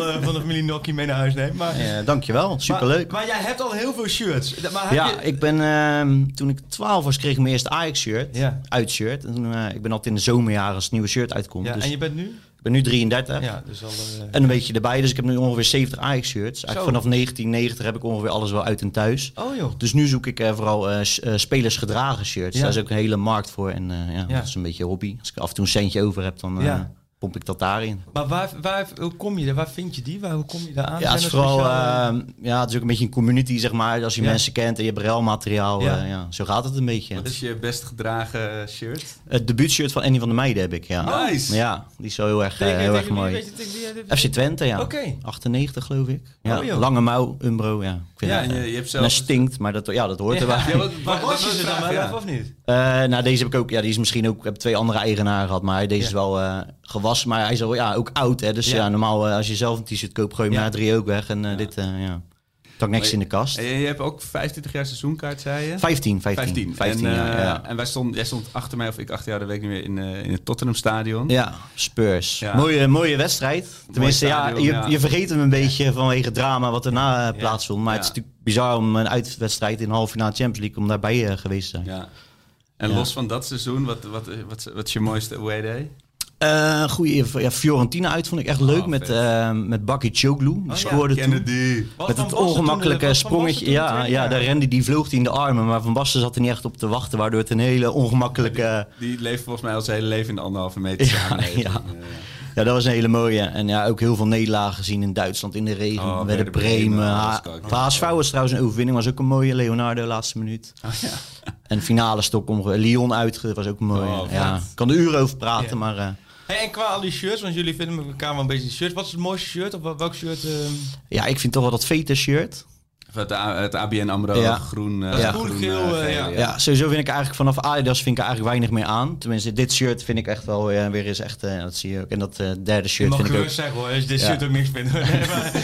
eh, van de familie Nokkie mee naar huis neemt. Maar, Eh, dankjewel, superleuk. Maar, maar jij hebt al heel veel shirts. Maar heb Ja, je... ik ben, ehm, toen ik 12 was, kreeg ik mijn eerste Ajax-shirt. Ja. Uitshirt. En toen, eh, ik ben altijd in de zomerjaren als het nieuwe shirt uitkomt. ja, dus en je bent nu? Ik ben nu 33. Ja, dus al... eh, En een beetje erbij. Dus ik heb nu ongeveer 70 Ajax-shirts. Vanaf 1990 heb ik ongeveer alles wel uit en thuis. Oh joh. Dus nu zoek ik eh, vooral eh, s- eh, spelersgedragen shirts. Ja. Daar is ook een hele markt voor. En ja, Ja. dat is een beetje hobby. Als ik af en toe een centje over heb, dan Ja. Pomp ik dat daarin. Maar waar, waar, hoe kom je daar? Waar vind je die? Waar, hoe kom je daar aan? Ja, het is vooral, eh, ja, het is ook een beetje een community, zeg maar. Als je Ja. mensen kent en je hebt ruilmateriaal. Ja. Ja. ja, zo gaat het een beetje. Wat is je best gedragen shirt? Het debuutshirt van Annie van der Meijden heb ik, ja. Nice. Ja, die is wel heel erg, eh, Tegen- heel tegen erg mooi. Tegen FC Twente, ja. Oké. 98 geloof ik. Ja, Oh, joh. lange mouw, Umbro, ja. Ik vind Ja, en je, eh, je hebt zelf... dat stinkt, maar dat, ja, dat hoort Ja. erbij. Ja, wat, Maar was je ze dan wel ja. even of niet? Eh, nou, deze heb ik ook. Ja, die is misschien ook. Ik heb twee andere eigenaren gehad, maar deze is wel eh, gewassen. Maar hij is al ja, ook oud, hè. Dus Ja. ja, normaal eh, als je zelf een t-shirt koopt, gooi je Ja. na drie ook weg. En eh, dit, eh ja. Tak niks in de kast. Je, je hebt ook 25 jaar seizoenkaart, zei je? 15, 15. 15. 15, en, ja, ja. en wij stond, jij stond achter mij, of ik achter jou, dat weet ik niet meer, in, in het Tottenham Stadion. Ja, Spurs. Ja. Mooie, mooie wedstrijd. Tenminste, ja, stadion, je, ja. je vergeet hem een beetje vanwege het drama wat erna plaatsvond. Maar het is natuurlijk bizar om een uitwedstrijd in de halve finale Champions League om daarbij geweest te zijn. Ja. En los van dat seizoen, wat, wat, wat, wat is je mooiste away day? Eh goeie, ja, Fiorentina uit vond ik echt leuk Oh, met, eh met Bakkie Choglu. Die ja, scoorde toen. Kennedy. Wat Met het ongemakkelijke toen, eh, sprongetje. Toen, Ja, ja, daar rende die vloog hij in de armen. Maar Van Basten zat er niet echt op te wachten. Waardoor het een hele ongemakkelijke... Die leeft volgens mij al zijn hele leven in de anderhalve meter Ja, ja. Eh, Ja, dat was een hele mooie. En ja, ook heel veel nederlagen gezien in Duitsland in de regen. Oh, bij de Bremen. HSV was trouwens een overwinning. Was ook een mooie. Leonardo, laatste minuut. Oh, ja. En finale Stockholm. Lyon uit. was ook een mooie. Oh, ja, ik kan er uren over praten, Ja. maar... eh, Hey, en qua al die shirts, want jullie vinden elkaar wel een beetje shirts. Wat is het mooiste shirt? Of wel- welk shirt? ehm, ja, ik vind toch wel dat Veta shirt. Het, ABN AMRO Ja. groen. eh, Ja. groen, geel, eh, ja. Ja. sowieso vind ik eigenlijk vanaf Adidas vind ik er eigenlijk weinig meer aan. Tenminste, dit shirt vind ik echt wel eh, weer eens echt... eh, dat zie je ook. En dat eh, derde shirt mag vind ik ook... zeggen hoor, als je dit Ja. shirt ook niks vindt.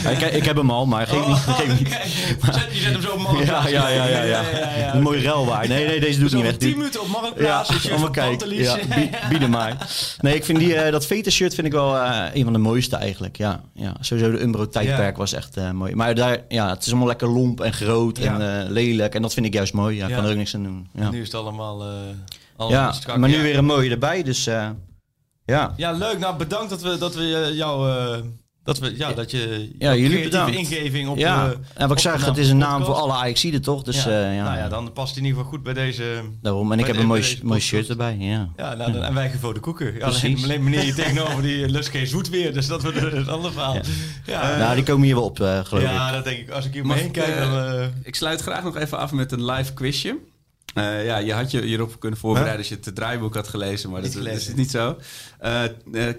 Ja, ik, ik heb hem al, maar geef niet. Oh, Geef niet. Je zet- Je zet hem zo op Ja, Marktplaats. ja, ja, ja, ja. Een mooie ruilwaar. Nee, nee, deze doet niet op weg. 10 Doe- minuten op Ja, Marktplaats. een shirt. Pantelis. Ja, bied, bieden maar. Nee, ik vind die, eh, dat Veta shirt vind ik wel eh, een van de mooiste eigenlijk. Ja, ja. Sowieso de Umbro tijdperk Ja. was echt eh, mooi. Maar daar, ja, het is allemaal lekker lomp en groot Ja. en eh, lelijk. En dat vind ik juist mooi. Ja, ik kan er ook niks aan doen. Ja, Nu is het allemaal, eh ja strak. maar nu weer een mooie erbij. Dus eh, ja. Ja, leuk. Nou, bedankt dat we, dat we jou... eh, dat we, ja, dat je Ja, jullie bedankt. ingeving op... ja. eh, en wat ik zeg, het is een naam voor alle Ajaxiden toch? Dus ja. ja, ja. Nou ja, dan past hij in ieder geval goed bij deze... Daarom. En ik heb een mooi, mooi shirt erbij. Ja. Ja, nou, dan, en wij geven voor de koeken. Ja, alleen, Precies. alleen meneer hier tegenover die lust geen zoet weer. Dus dat wordt een ander verhaal. Ja, ja, nou, die komen hier wel op, eh, geloof ik. dat denk ik. Als ik hier om Mag me heen ik, kijk, eh, dan... eh, Ik sluit graag nog even af met een live quizje. Eh, ja, je had je hierop kunnen voorbereiden als je het draaiboek had gelezen, maar dat, is niet zo. Eh, eh,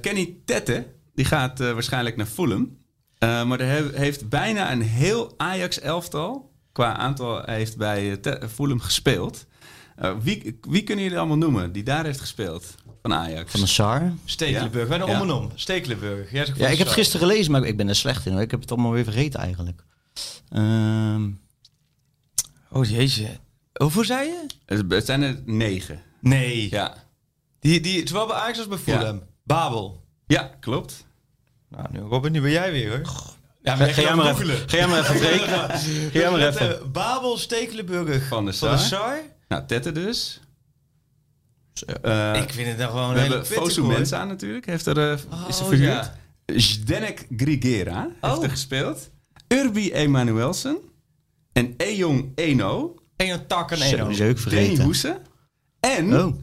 Kenny Tette, die gaat eh, waarschijnlijk naar Fulham. Eh, maar er he- heeft bijna een heel Ajax-elftal, qua aantal, heeft bij eh, Fulham gespeeld. Eh, wie, wie kunnen jullie allemaal noemen die daar heeft gespeeld van Ajax? Van de SAR. Stekelenburg. Wij Ja. om en om. Stekelenburg. Jij zegt Ja, ik heb het gisteren gelezen, maar ik ben er slecht in. Hoor. Ik heb het allemaal weer vergeten eigenlijk. Ehm, Oh jeetje. Hoeveel zei je? Het- Het zijn er negen. Nee. Ja, Die, die, zowel bij Ajax als bij Fulham. Babel. ja klopt. Nou, nu, Robin, nu ben jij weer hoor. Ja, ga, ga jij maar even, ga jij maar even rekenen. Ga jij maar even. Eh, Babel, Stekelenburg. Van de Van de Sar. Sar. Nou, Tette dus. Eh, Ik vind het dan gewoon we een hele Fosu. Mensa natuurlijk, heeft er, eh, is er Oh, verhuurd. ja. Zdenek Grigera heeft Oh. er gespeeld. Urbi Emanuelsen. En Ejong Eno. Eén tak en Zo, één die is oog. ook Danny vergeten. Hoesen. En Oh,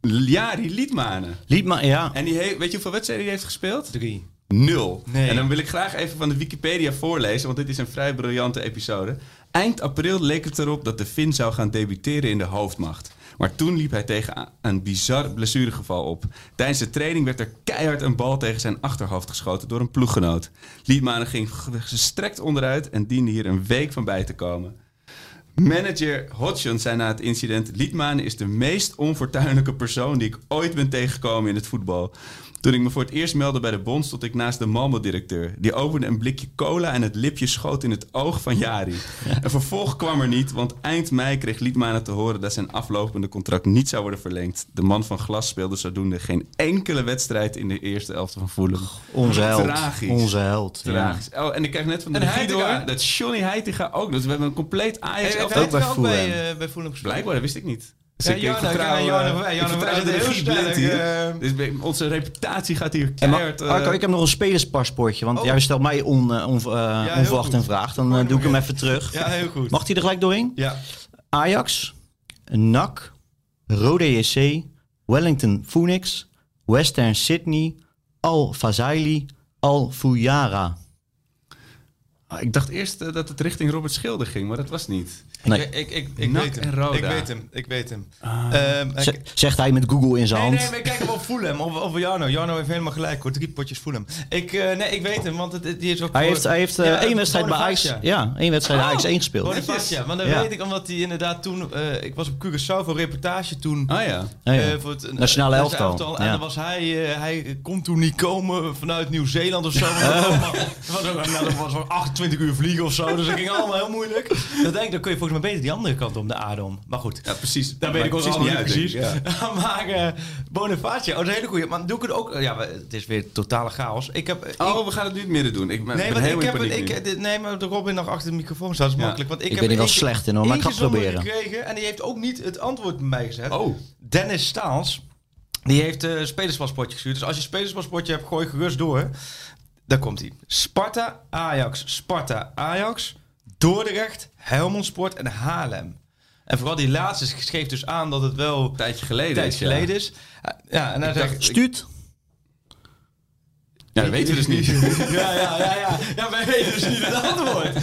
Jari Liedmanen. liet maar, ja. En die heeft, weet je hoeveel wedstrijden hij heeft gespeeld? Drie. Nul. Nee. En dan wil ik graag even van de Wikipedia voorlezen, want dit is een vrij briljante episode. Eind april leek het erop dat de Finn zou gaan debuteren in de hoofdmacht. Maar toen liep hij tegen een bizar blessuregeval op. Tijdens de training werd er keihard een bal tegen zijn achterhoofd geschoten door een ploeggenoot. Liedmanen ging gestrekt onderuit en diende hier een week van bij te komen. Manager Hodgson zei na het incident: Liedmanen is de meest onfortuinlijke persoon die ik ooit ben tegengekomen in het voetbal. Toen ik me voor het eerst meldde bij de bond, stond ik naast de Malmo-directeur. Die opende een blikje cola en het lipje schoot in het oog van Jari. Een vervolg kwam er niet, want eind mei kreeg Liedmanen te horen dat zijn aflopende contract niet zou worden verlengd. De man van glas speelde zodoende geen enkele wedstrijd in de eerste elfte van Fulham. Onze held. Tragisch. Onze held. ja. Tragisch. Oh, en ik krijg net van de regie door dat Johnny Heitinga ook. Dus we hebben een compleet Ajax Hij ook bij bij, Fulham. bij Fulham gespeeld? Blijkbaar, dat wist ik niet. Dus Ja, bij- onze reputatie gaat hier keihard... eh, Arco, ik heb nog een spelerspaspoortje. Want Oh. jij stelt mij on, eh, on, onverwacht een vraag. Dan doe ik hem even terug. Ja, heel goed. Mag hij er gelijk doorheen? Ja. Ajax, NAC, Rode JC, Wellington Phoenix, Western Sydney, Al Fazili, Al Fuyara. ah, ik dacht eerst dat het richting Robert Schilder ging, maar dat was niet. Nee. Ik, ik, ik, weet hem. en Roda. Ik weet hem. Ik weet hem. Zegt hij met Google in zijn Nee, hand. nee, maar kijk hem op Fulham. Of, of Jarno. Jarno heeft helemaal gelijk hoor. Drie potjes Fulham. Ik, eh, nee, ik weet hem, want het, die is ook Hij voor- heeft, hij heeft eh, Ja, één wedstrijd bij Ajax. Ja, één wedstrijd bij Oh, Ajax 1 gespeeld. Bonifacia, want Ja. weet ik omdat hij inderdaad toen... eh, ik was op Curaçao voor reportage toen... Ah ja. Ja, ja. eh, voor het, Nationale elftal. En Ja. dan was hij, hij kon toen niet komen vanuit Nieuw-Zeeland of zo. Want dat, was dat nou, dat was wel 28 uur vliegen of zo. Dus dat ging allemaal heel moeilijk. Dan denk ik, dan kun je volgens mij beter die andere kant om de aarde om. Maar goed. Ja, precies. Daar weet ik ook Maakt allemaal precies niet uit, precies. maar eh Bonifacia, oh, dat is een hele goeie. Maar doe ik het ook... Ja, het is weer totale chaos. Ik heb... ik- ja. Oh, we gaan het nu midden doen. Ik ben, Nee, ben ik heb het, ik, nee, maar de Robin nog achter de microfoon staat, is Ja. makkelijk. Want ik, Ik heb ben er wel slecht in, hoor, maar ik ga het proberen. gekregen en die heeft ook niet het antwoord bij mij gezet. Oh, Dennis Staals, die heeft een spelerspaspoortje gestuurd. Dus als je spelerspaspoortje hebt, gooi gerust door. Daar komt hij. Sparta, Ajax, Sparta, Ajax, Dordrecht, Helmond Sport en Haarlem. En vooral die laatste schreef dus aan dat het wel een tijdje geleden een tijd is, ja. geleden is. Ja, en hij zegt... Stuut. Ja, dat weten we dus niet. Ja, ja, ja, ja. Ja, wij weten dus niet het antwoord.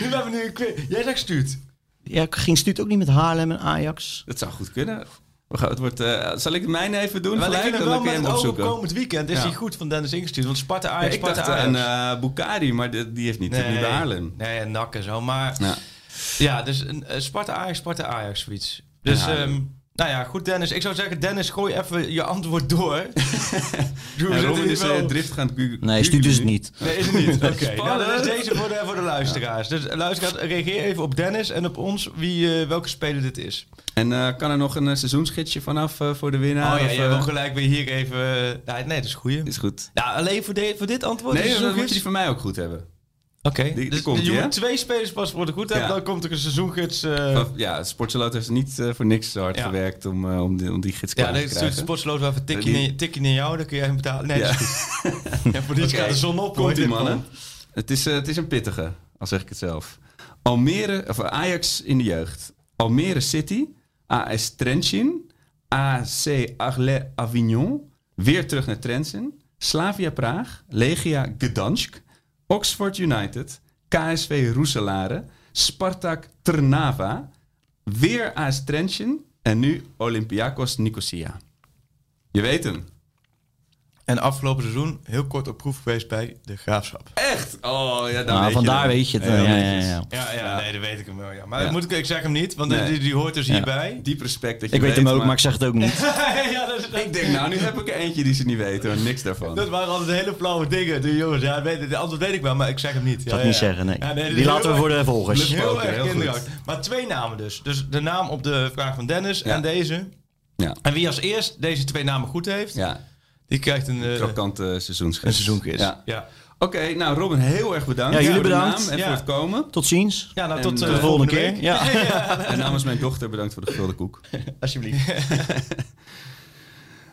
Nu hebben we nu een quiz. Jij zegt stuurt. Ja, ging Stuut ook niet met Haarlem en Ajax? Dat zou goed kunnen. Het wordt, eh, zal ik mijn even doen ik gelijk? vind Dan het wel met het oog komend weekend is Ja. hij goed van Dennis ingestuurd. Want Sparta Ja, Ajax, ik Sparta Ajax. aan eh Bukari, maar die, die heeft niet, heeft niet bij Haarlem. Nee, en NAC en zo. Maar ja, Ja. dus een, eh, Sparta Ajax, Sparta Ajax zoiets. Dus, En nou ja, goed Dennis. Ik zou zeggen, Dennis, gooi even je antwoord door. Doe, we Ja, Robin is wel- eh, drift gaan googlen. Nee, is het niet. Nee, is het niet. Oké, nou, dan is deze voor de, voor de luisteraars. Dus eh, luisteraars, reageer even op Dennis en op ons wie, eh, welke speler dit is. En eh, kan er nog een uh, seizoensgidsje vanaf uh, voor de winnaar? oh ja, of, wil gelijk weer hier even... nee, nee, dat is goed. Is goed. Ja, alleen voor, de, voor dit antwoord? Nee, is dan het moet je goed? die van mij ook goed hebben. Oké, Die- die dus komt, je ja? moet twee spelerspaspoorten goed hebben, Ja. dan komt er een seizoengids... eh, Van- ja, Sportsalot heeft niet uh, voor niks zo hard Ja. gewerkt om, uh, om, die, om die gids klaar ja, te krijgen. de sportsloot wel even tikje, Die- naar jou, dan kun jij hem betalen. Nee, Ja. dat is goed. ja, voor die Oké, gaat de zon op. Komt ie, hoor. mannen. Het is, uh, het is een pittige, al zeg ik het zelf. Almere, of Ajax in de jeugd. Almere City, AS Trentin, AC Arles Avignon, weer terug naar Trentin, Slavia Praag, Legia Gdansk, Oxford United, KSV Roeselare, Spartak Trnava, weer AS Trentin en nu Olympiakos Nicosia. Je weet hem. En afgelopen seizoen heel kort op proef geweest bij de Graafschap. Echt? Oh ja, dan Nou, weet vandaar je weet je het. Ja, ja, ja, ja. Ja, nee, dat weet ik hem wel. Ja. Maar Ja. moet ik, ik zeg hem niet, want Nee. die, die hoort dus Ja. hierbij. Diep respect dat je Ik weet hem ook, maar... maar ik zeg het ook niet. ja, dat, is- Ik denk, nou, nu heb ik er eentje die ze niet weten, maar niks daarvan. dat waren altijd hele flauwe dingen. De jongens, ja, weet, de antwoord weet ik wel, maar ik zeg hem niet. Dat ja, niet ja. zeggen, nee. Ja, nee, dat Die laten we voor de volgers. Heel Oké, erg heel goed. kinderachtig. Maar twee namen dus. Dus de naam op de vraag van Dennis en deze. Ja. En wie als eerst deze twee namen goed heeft, Ja, die krijgt een, eh, krokante seizoensgids. een seizoenquiz. Ja. Ja. Oké, nou Robin, heel erg bedankt. Ja, jullie voor de bedankt. naam en Ja. voor het komen. Tot ziens. Ja, nou En, tot eh, eh, de volgende keer. Ja. En namens mijn dochter bedankt voor de gevulde koek. Alsjeblieft.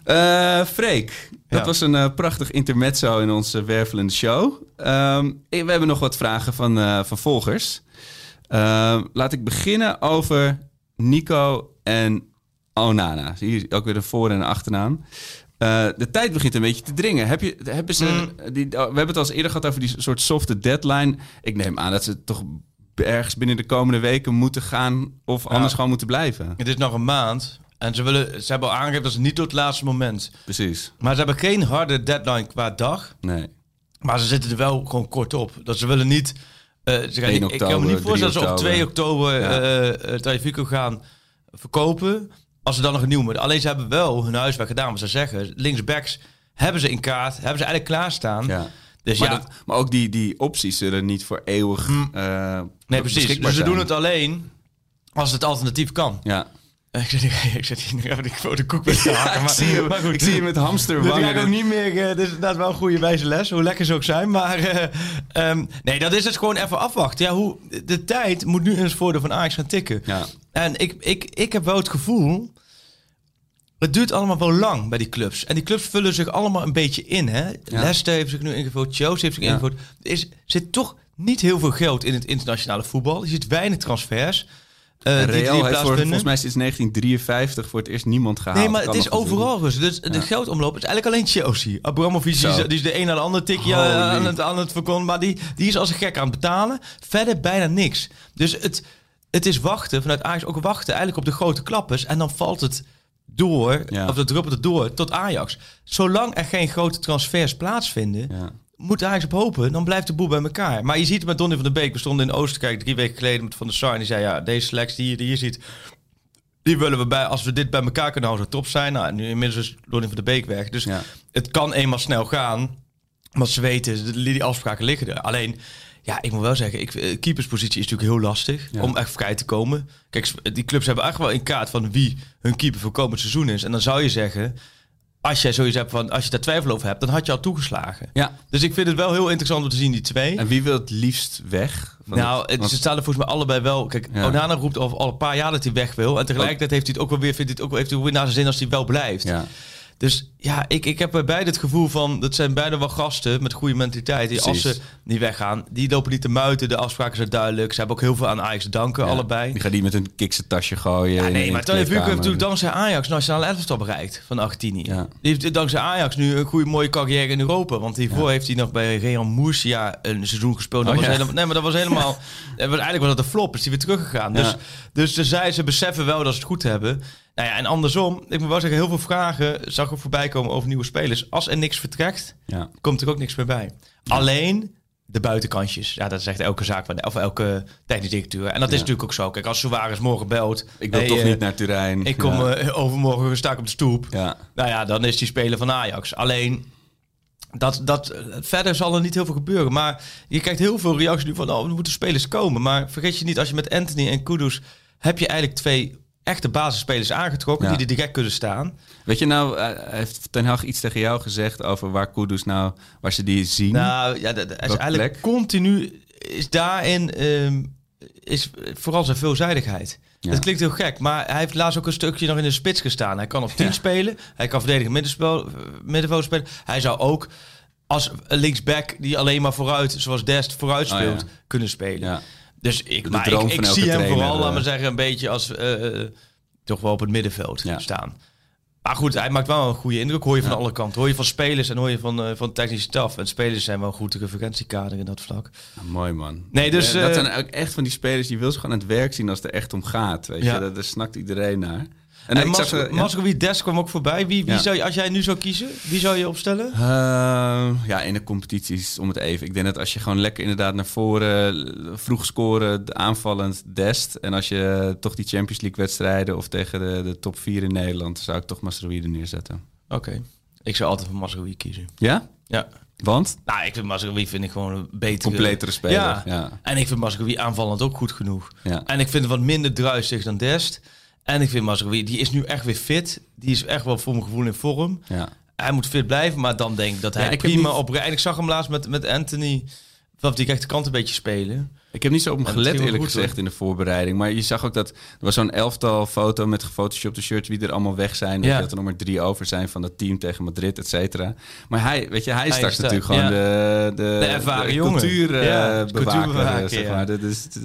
Eh Freek, dat Ja. was een prachtig intermezzo in onze wervelende show. Ehm, we hebben nog wat vragen van, eh, van volgers. Eh, laat ik beginnen over Nico en Onana. Zie je ook weer een voor- en een achternaam. Eh, de tijd begint een beetje te dringen. Heb je, hebben ze, Mm. die, oh, we hebben het al eens eerder gehad over die soort softe deadline. Ik neem aan dat ze toch ergens binnen de komende weken moeten gaan... of anders gewoon moeten blijven. Het is nog een maand. En ze, willen, ze hebben al aangegeven dat ze niet tot het laatste moment. Precies. Maar ze hebben geen harde deadline qua dag. Nee. Maar ze zitten er wel gewoon kort op. Dat ze willen niet. eh, ze gaan 1 niet ik kan me oktober, niet voorstellen dat ze op 3 2 oktober Ja. het Taifiko gaan verkopen. Als ze dan nog een nieuw moeten. Alleen ze hebben wel hun huiswerk gedaan. Wat ze zeggen. Linksbacks hebben ze in kaart. Hebben ze eigenlijk klaarstaan. Ja. Dus maar, ja, dat- maar ook die, die opties zullen niet voor eeuwig eh, nee, precies. Dus ze doen het alleen als het alternatief kan. Ja. Ik zit hier, ik zit hier nog even de koek te haken. ik, zie maar goed. ik zie hem met Dit hamsterwangen. ga ik ook niet meer. eh, dit is inderdaad wel een goede wijze les, hoe lekker ze ook zijn. Maar eh, ehm, nee, dat is het gewoon even afwachten. Ja, hoe, de tijd moet nu in het voordeel van Ajax gaan tikken. Ja. En ik, ik, ik heb wel het gevoel. Het duurt allemaal wel lang bij die clubs. En die clubs vullen zich allemaal een beetje in. Hè? Leicester heeft zich nu ingevuld. Chelsea heeft zich Ja. ingevuld. Er is, zit toch niet heel veel geld in het internationale voetbal. Je ziet weinig transfers. Die Real heeft voor, volgens mij sinds 1953 voor het eerst niemand gehaald. Nee, maar het is overal rust. Dus de geldomloop is eigenlijk alleen Chelsea. Abramovic die is, die is de een naar de andere tikje eh, aan het, aan het verkondigen. Maar die, die is als een gek aan het betalen. Verder bijna niks. Dus het, het is wachten, vanuit Ajax ook wachten eigenlijk op de grote klappers. En dan valt het door, Ja. of dan druppelt het door tot Ajax. Zolang er geen grote transfers plaatsvinden, Ja. Moet Ajax op hopen. Dan blijft de boel bij elkaar. Maar je ziet het met Donny van der Beek. We stonden in Oosterkijk drie weken geleden met Van der Sar. En die zei, ja, deze selectie die je hier ziet... Die willen we bij, als we dit bij elkaar kunnen houden, top zijn. Nou, nu inmiddels is Donny van der Beek weg. Dus Ja. het kan eenmaal snel gaan. Want ze weten, die afspraken liggen er. Alleen, ja, ik moet wel zeggen, ik, eh, keeperspositie is natuurlijk heel lastig Ja. om echt vrij te komen. Kijk, die clubs hebben echt wel in kaart van wie hun keeper voor komend seizoen is. En dan zou je zeggen, als jij zoiets hebt van, als je daar twijfel over hebt, dan had je al toegeslagen. Ja. Dus ik vind het wel heel interessant om te zien, die twee. En wie wil het liefst weg? Nou, het- want- ze staan er volgens mij allebei wel. Kijk, Ja. Onana roept al, al een paar jaar dat hij weg wil. En tegelijkertijd heeft hij het ook wel weer, vindt hij het ook wel, heeft hij weer naar zijn zin als hij wel blijft. ja. Dus ja, ik, ik heb bij beide het gevoel van... dat zijn beide wel gasten met goede mentaliteit. Die als ze niet weggaan, die lopen niet te muiten. De afspraken zijn duidelijk. Ze hebben ook heel veel aan Ajax te danken, Ja. allebei. Die gaat die met een kikse tasje gooien. Ja, nee, maar Tony Vuurk heeft natuurlijk dankzij Ajax nationale elftal bereikt van Argentinië. Ja. Die heeft dankzij Ajax nu een goede mooie carrière in Europa. Want hiervoor heeft hij nog bij Real Murcia een seizoen gespeeld. Dat Oh, was helemaal, nee, maar dat was helemaal... eigenlijk was dat een flop, is hij weer teruggegaan. Dus, dus ze, zij, ze beseffen wel dat ze het goed hebben. Nou ja, en andersom, ik moet wel zeggen, heel veel vragen zag ik voorbij komen over nieuwe spelers. Als er niks vertrekt, Ja. komt er ook niks meer bij. Alleen de buitenkantjes. Ja, dat is echt elke zaak, of elke technisch directeur. En dat is Ja. natuurlijk ook zo. Kijk, als Suarez morgen belt... Ik wil hey, toch eh, niet naar Turijn. ik kom eh, overmorgen sta ik op de stoep. Ja. Nou ja, dan is die speler van Ajax. Alleen, dat, dat, verder zal er niet heel veel gebeuren. Maar je kijkt heel veel reacties nu van... oh, er moeten spelers komen. Maar vergeet je niet, als je met Anthony en Kudus... heb je eigenlijk twee echte basisspelers aangetrokken... Ja. die er direct kunnen staan. Weet je nou, eh, heeft Ten Hag iets tegen jou gezegd over waar Kudus nou, waar ze die zien? Nou, ja, dat, is eigenlijk plek? continu... is daarin... ehm, is vooral zijn veelzijdigheid. Ja. Dat klinkt heel gek, maar hij heeft laatst ook een stukje nog in de spits gestaan. Hij kan op 10 spelen, hij kan verdedigen middenspel, middenveld spelen. Hij zou ook als een linksback die alleen maar vooruit, zoals Dest, vooruit Oh, speelt, kunnen spelen. Dus ik, maar ik, zie hem vooral, laat eh. maar zeggen, een beetje als eh, eh, toch wel op het middenveld Ja. staan. Maar goed, hij maakt wel een goede indruk. Hoor je van Ja. alle kanten. Hoor je van spelers en hoor je van, van technische staf. En spelers zijn wel een goed referentiekader in dat vlak. Mooi man. Nee, dus, dat zijn ook echt van die spelers die wil ze gewoon aan het werk zien als het er echt om gaat. Weet je, daar, daar snakt iedereen naar. En, En zag, Mas- eh, ja. Des kwam ook voorbij. Wie, wie Ja. zou je, als jij nu zou kiezen, wie zou je opstellen? Ehm, ja, in de competities om het even. Ik denk dat als je gewoon lekker inderdaad naar voren eh, vroeg scoren, aanvallend dest. En als je toch die Champions League wedstrijden of tegen de, de top 4 in Nederland, zou ik toch Masrowi er neerzetten. Oké. Ik zou altijd voor Masrowi kiezen. Ja? Ja. Want? Nou, ik vind Masrowi vind ik gewoon een betere... Completere speler. Ja. Ja. En ik vind Masrowi aanvallend ook goed genoeg. Ja. En ik vind hem wat minder druisig dan Dest. En ik vind Masrowi, die is nu echt weer fit. Die is echt wel voor mijn gevoel in vorm. ja. Hij moet fit blijven, maar dan denk ik dat hij Ja, ik heb prima niet- op... En ik zag hem laatst met, met Anthony... Vanaf die rechterkant een beetje spelen. Ik heb niet zo op hem gelet, eerlijk gezegd, in de voorbereiding. Maar je zag ook dat er was zo'n elftal foto met gefotoshopte shirts wie er allemaal weg zijn. Ja. Dat er nog maar drie over zijn van het team tegen Madrid, et cetera. Maar hij, weet je, hij is Hij straks is natuurlijk gewoon de, de, De ervaren jongen. cultuur, eh, Ja, bewaker, cultuurbewaker, zeg maar. Dat is, dat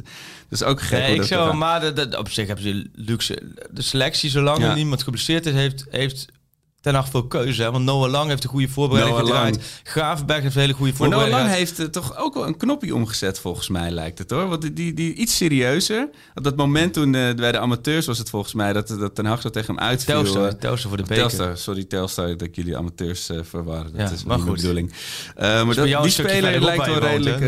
is ook gek. Ik dat zou, maar de, de- op zich hebben ze luxe. De selectie, zolang er niemand geblesseerd is, heeft, heeft Ten Hag veel keuze. Hè? Want Noah Lang heeft een goede voorbereiding Noah gedraaid. Lang. Gravenberg heeft een hele goede Maar Noah voorbereiding Lang heeft eh, toch ook wel een knopje omgezet, volgens mij lijkt het hoor. Want die, die, die iets serieuzer. Op dat moment toen eh, bij de amateurs was het volgens mij dat, dat Ten Hag zo tegen hem uitviel. Telstar, eh, Telstar voor de beker. Telstar, sorry Telstar dat jullie amateurs verwarren. Dat Ja, is maar goed. bedoeling. Eh, maar dat, die speler lijkt wel woont, redelijk...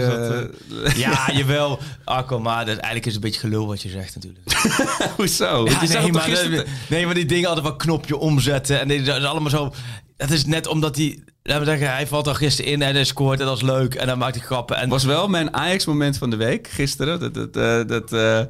Dus eh, Ja, jawel. Akko, maar dat, eigenlijk is het een beetje gelul wat je zegt natuurlijk. Hoezo? Ja, nee, maar, gisteren- nee, maar die dingen altijd wel knopje omzetten. En dat is allemaal zo... Dat is net omdat hij... Laten we zeggen, hij valt al gisteren in en hij scoort en dat is leuk. En dan maakt hij grappen. En was wel mijn Ajax-moment van de week gisteren. Dat, dat, eh, dat eh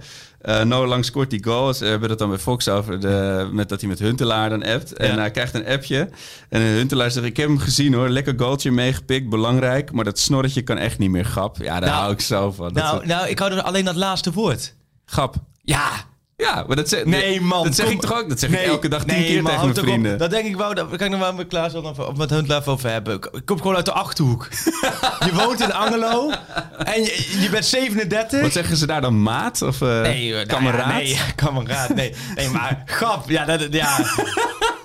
eh, Noah Lang scoort die goal. Ze hebben het dan bij Fox over de, met dat hij met Huntelaar dan appt. En Ja. hij krijgt een appje. En Huntelaar zegt, ik heb hem gezien hoor. Lekker goaltje meegepikt, belangrijk. Maar dat snorretje kan echt niet meer grap. Ja, daar Nou, hou ik zo van. Dat nou, nou, ik hou er alleen dat laatste woord. grap. Ja, Ja, maar dat zeg, Nee, man. Dat zeg kom- ik toch ook? Dat zeg ik elke dag tien nee, keer man, tegen mijn op. vrienden. Dat denk ik wel. Dat kan ik nog wel met Klaas dan of, met Huntelaar over hebben. Ik kom gewoon uit de Achterhoek. je woont in Angelo en je, je bent 37. Wat zeggen ze daar dan? Maat of eh Nee, nou kameraad? Ja, nee, kameraad. Nee, nee maar grap. Ja, dat, ja.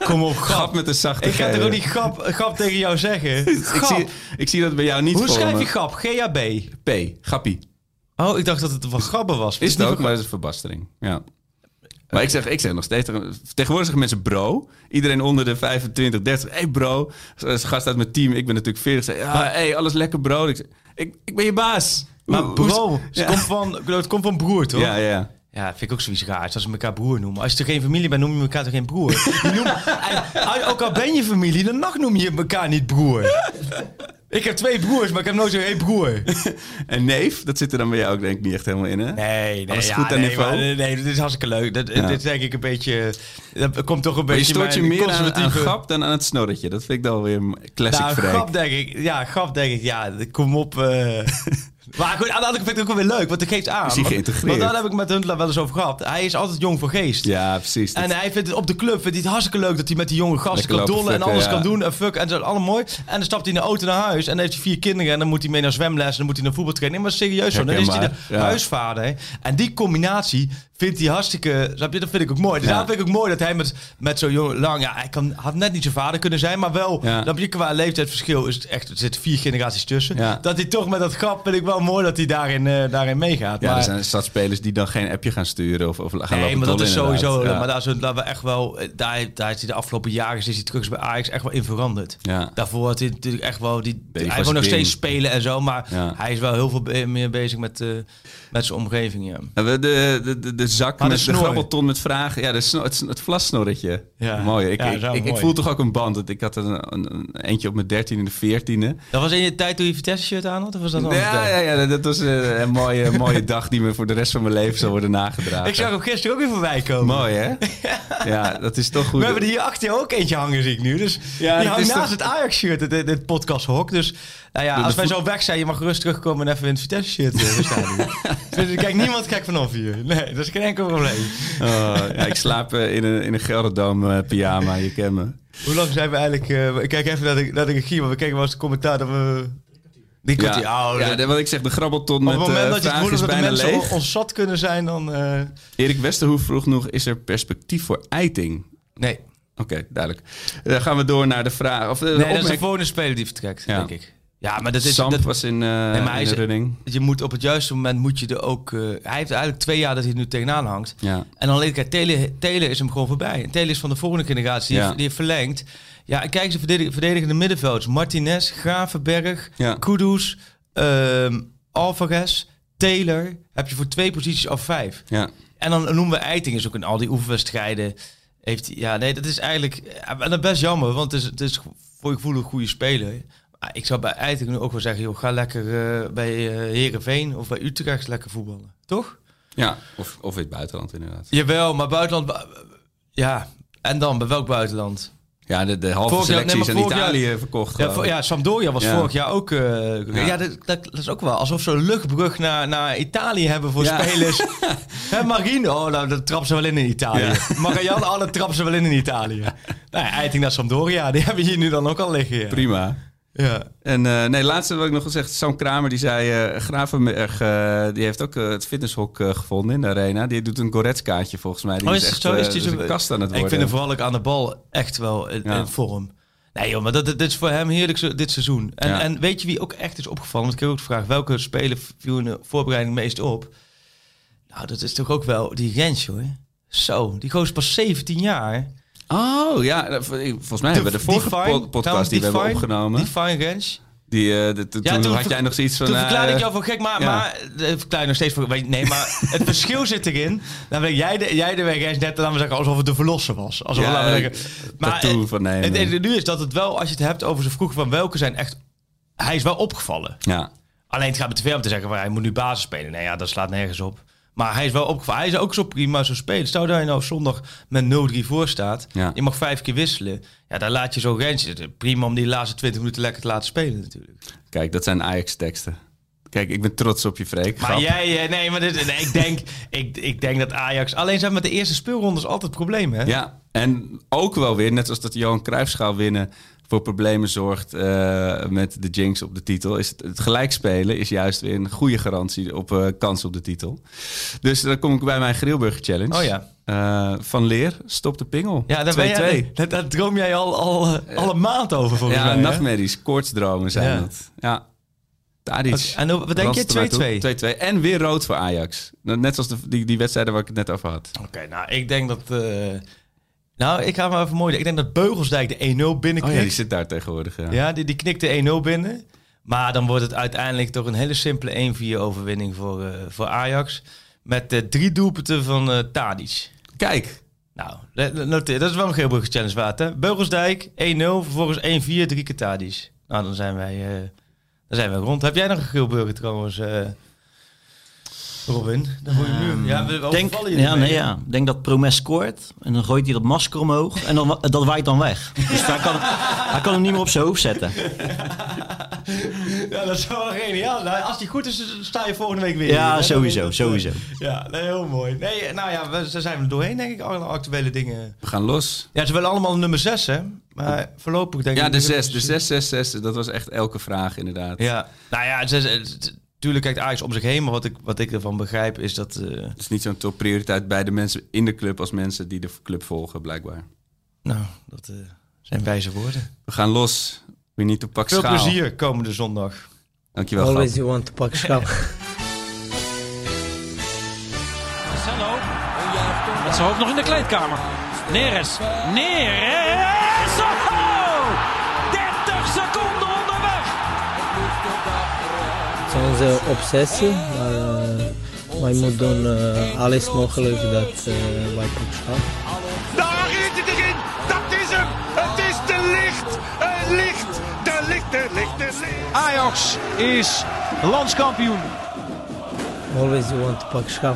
Kom op, grap. Grap met een zachte Ik ga toch ook niet grap, grap tegen jou zeggen? ik, zie, ik zie dat bij jou niet Hoe schrijf me. je grap? G-A-B? P, grappie. Oh, ik dacht dat het van grappen was. Is het ook, maar dat is een verbastering. Ja. Maar ik zeg, ik zeg nog steeds... tegen- Tegenwoordig zeggen mensen bro. Iedereen onder de 25, 30. hey bro. Als gast uit mijn team. Ik ben natuurlijk 40. Zeg, ja, hey, alles lekker bro. Ik, zeg, ik, ik ben je baas. Maar bro, het, Ja. komt van, het komt van broer, toch? Ja, ja. Ja, vind ik ook zoiets raars als ze elkaar broer noemen. Als je toch geen familie bent, noem je elkaar toch geen broer? Je noemt, en, ook al ben je familie, dan nog noem je elkaar niet broer. Ik heb twee broers, maar ik heb nooit zo'n hey broer. En neef, dat zit er dan bij jou ook denk ik niet echt helemaal in, hè? Nee, nee, Alles ja, goed aan nee, niveau? maar, nee, dit is hartstikke leuk. Dat, Ja. Dit is denk ik een beetje... Dat komt toch een Maar je beetje stoort je mijn meer aan, aan grap dan aan het snorretje. Dat vind ik dan weer een classic Nou, grap denk ik. Ja, grap denk ik. Ja, kom op. eh. maar goed, aan de andere kant vind ik het ook wel weer leuk, want het geeft aan. Is hij Want- geïntegreerd? Want daar heb ik met Huntelaar wel eens over gehad. Hij is altijd jong voor geest. Ja, precies. Dat- En hij vindt het op de club vindt hij het hartstikke leuk dat hij met die jonge gasten Lekker kan dollen en alles ja. kan doen en fuck en zo allemaal mooi. En dan stapt hij in de auto naar huis en dan heeft hij vier kinderen en dan moet hij mee naar zwemles en dan moet hij naar voetbaltraining. Maar serieus zo, dan is hij de ja. huisvader. hè. En die combinatie vindt hij hartstikke, snap je, dat vind ik ook mooi. Dus Ja. daarom vind ik ook mooi dat hij met, met zo'n jong, lang, ja, hij kan, had net niet zijn vader kunnen zijn, maar wel, Ja. snap je, qua leeftijdsverschil is het echt, er zitten vier generaties tussen. Ja. Dat hij toch met dat grap, vind ik wel mooi dat hij daarin, eh, daarin meegaat. ja, maar, er zijn stadspelers die dan geen appje gaan sturen of, of gaan Nee, maar dat is sowieso. inderdaad. Maar daar laten we echt wel. Daar, daar is hij de afgelopen jaren is hij terug bij Ajax echt wel in veranderd. Ja. Daarvoor had hij natuurlijk echt wel die. Hij wil nog steeds spelen en zo, maar hij is wel heel veel meer bezig met, eh, met zijn omgeving. Ja. Ja, we- de, de, de, de zak met de grabbelton met vragen. Ja, de snor, het, het vlassnorretje. Ja. Mooi. Ik, Ja, ik, voel toch ook een band. Ik had een, een, een eentje op mijn dertiende en de veertiende. Dat was in je tijd toen je Vitesse shirt aan had, of was dat Ja, ja, ja, dat was een, een mooie, mooie dag die me voor de rest van mijn leven zal worden nagedragen. Ik zag hem gisteren ook weer voorbij komen. Mooi, hè? Ja, dat is toch goed. We hebben er hier achter ook eentje hangen, zie ik nu. Dus Ja, die hangt naast toch- het Ajax-shirt, dit, dit podcasthok. Dus nou ja, als wij zo weg zijn, je mag gerust terugkomen en even in het Vitesse-shirt eh, staan. dus, kijk, niemand kijkt vanaf hier. Nee, dat is geen enkel probleem. Oh, ja, ik slaap eh, in een, in een Gelderdoom eh, pyjama, je kent me. Hoe lang zijn we eigenlijk... ik kijk even naar de, naar de regie, want we kijken wel eens de commentaar dat we... Die hier, Ja, oh, ja dat- de- wat ik zeg, de grabbelton op met het moment dat je het voelt is dat de bijna mensen leeg. ons zat kunnen zijn, dan... eh, Erik Westerhoef vroeg nog, is er perspectief voor eiting? nee. Oké, duidelijk. Dan gaan we door naar de vraag. Of, de Nee, dat is de opmerking- volgende speler die vertrekt, Ja. denk ik. Ja, maar dat is... Samp dat, was in, eh maar de running. je moet op het juiste moment moet je er ook... eh, hij heeft eigenlijk twee jaar dat hij nu tegenaan hangt. Ja. En dan leek ik, Telen, Telen is hem gewoon voorbij. En Telen is van de volgende generatie, die, heeft, die heeft verlengd. Ja, en kijk de verdedig- verdedigende middenvelders. Martinez, Gravenberg, Ja. Kudus, ehm Alvarez, Taylor. Heb je voor twee posities al vijf. Ja. En dan noemen we Eiting is ook in al die oefenwedstrijden. Heeft, hij- ja, nee, dat is eigenlijk... ja, En dat best jammer, want het is, het is voor je gevoel een goede speler. Maar ik zou bij Eiting nu ook wel zeggen... Joh, ga lekker eh, bij eh Heerenveen of bij Utrecht lekker voetballen. Toch? ja, of, of in het buitenland inderdaad. Jawel, maar buitenland... Ja, en dan? Bij welk buitenland? Ja, de, de halve Vorig jaar- selectie nee, is aan vorig jaar- Italië verkocht. Ja, voor- ja, Sampdoria was Ja. vorig jaar ook... eh, ja, Ja. dat, dat, dat is ook wel alsof ze een luchtbrug naar, naar Italië hebben voor spelers. Hè, Marino, oh, nou, dat trappen ze wel in in Italië. Marianne, dat trappen ze wel in in Italië. Nou ja, Eiting naar Sampdoria, die hebben hier nu dan ook al liggen. Prima. Ja. En eh, nee, laatste wat ik nog gezegd, Sam Kramer die zei, eh Gravenberg, eh, die heeft ook het fitnesshok gevonden in de arena. Die doet een Goretskaartje volgens mij. Die Oh, is, echt zo? Is die zo- een kast aan het Ik worden. vind hem vooral ook aan de bal echt wel in, Ja. in vorm. Nee joh, maar dat, dit is voor hem heerlijk dit seizoen. En, Ja. en weet je wie ook echt is opgevallen? Want ik heb ook gevraagd, welke speler viel in de voorbereiding meest op? Nou, dat is toch ook wel die Rens, hoor. Zo, die is pas 17 jaar. Oh ja, eh, volgens mij hebben we de vorige po- podcast die we hebben opgenomen. Define. Die, eh, de- toen Ja, toen had ver- jij nog zoiets van... Toen eh, verklaarde ik jou voor gek, maar, ja. maar eh, verklaar je nog steeds voor. Nee, maar het verschil zit erin. Dan ben jij de, jij de weg Rens net, laten we zeggen, alsof het de verlosser was. Alsof, Ja, laten we zeggen. eh, van nemen. Het, het- nu is dat het wel, als je het hebt over ze vroeg van welke zijn echt. Hij is wel opgevallen. Ja, Alleen het gaat me te ver om te zeggen van hij moet nu basis spelen. Nee, ja, dat slaat nergens op. Maar hij is wel opgevallen. Hij is ook zo prima zo spelen. Stel dat je nou zondag met 0-3 voor staat. Ja. Je mag vijf keer wisselen. Ja, dan laat je zo Rens. Prima om die laatste 20 minuten lekker te laten spelen natuurlijk. kijk, dat zijn Ajax-teksten. Kijk, ik ben trots op je, Freek. Maar Grap. jij, eh, nee, maar dit, nee, ik, denk, ik, ik denk dat Ajax. Alleen zijn met de eerste speelrondes altijd problemen. Hè? Ja, en ook wel weer, net als dat Johan Cruijffschaal winnen voor problemen zorgt eh, met de jinx op de titel, is het, het gelijkspelen is juist weer een goede garantie op eh, kans op de titel. Dus dan kom ik bij mijn Grillburger Challenge. Oh ja. Eh, van Leer, stop de pingel. 2-2. Ja, daar, ben jij, daar, daar droom jij al, al, al een maand over volgens Ja, mij. hè? nachtmerries, koortsdromen zijn Ja. dat. Ja. Tadic. En wat denk je? Ranst er maar 2-2? toe. 2-2. En weer rood voor Ajax. Net zoals de, die, die wedstrijden waar ik het net over had. Oké, nou, ik denk dat... nou, ik ga maar even mooi... Ik denk dat Beugelsdijk de 1-0 binnenknikt. Oh ja, die zit daar tegenwoordig. Ja. Ja, die, die knikt de 1-0 binnen. Maar dan wordt het uiteindelijk toch een hele simpele 1-4 overwinning voor, eh, voor Ajax. Met de drie doelpunten van eh Tadic. Kijk, Nou, noteer. Dat is wel een Geelbrugge challenge waard, hè? Beugelsdijk, 1-0. Vervolgens 1-4, drie keer Tadic. Nou, dan zijn wij, dan zijn we rond. Heb jij nog een Geelbrugge trouwens, Robin? Dan moet je nu... Ja, we Denk, ja, nee, ja. Denk dat Promes scoort en dan gooit hij dat masker omhoog en dan, dat waait dan weg. Dus hij kan, hij kan hem niet meer op zijn hoofd zetten. Ja, dat is wel geniaal. Nou, als die goed is, sta je volgende week weer. Ja, hier, sowieso, Dat- sowieso. Ja, nee, heel mooi. Nee, nou ja, we, daar zijn we doorheen, denk ik. Alle actuele dingen. we gaan los. Ja, ze willen allemaal nummer 6, hè? Maar voorlopig denk ik... Ja, de 6. De 6, 6, 6. Dat was echt elke vraag inderdaad. Ja, nou ja, ze- ze- tuurlijk kijkt Ajax om zich heen. Maar wat ik, wat ik ervan begrijp is dat... eh, Het is niet zo'n topprioriteit bij de mensen in de club als mensen die de club volgen, blijkbaar. nou, dat eh, zijn wijze woorden. We gaan los. We need to pak Veel schaal. plezier komende zondag. Dankjewel, Always you want to pak schaal. Marcelo. Met zijn hoofd nog in de kleedkamer. Neres. Neres. Het is onze obsessie, maar eh, wij moeten doen eh, alles mogelijk dat eh, wij pak schaal. Daar is het erin. Dat is hem. Het is de licht. Het licht. De licht, de licht, de licht. Ajax is landskampioen. Always you want to pak schaal.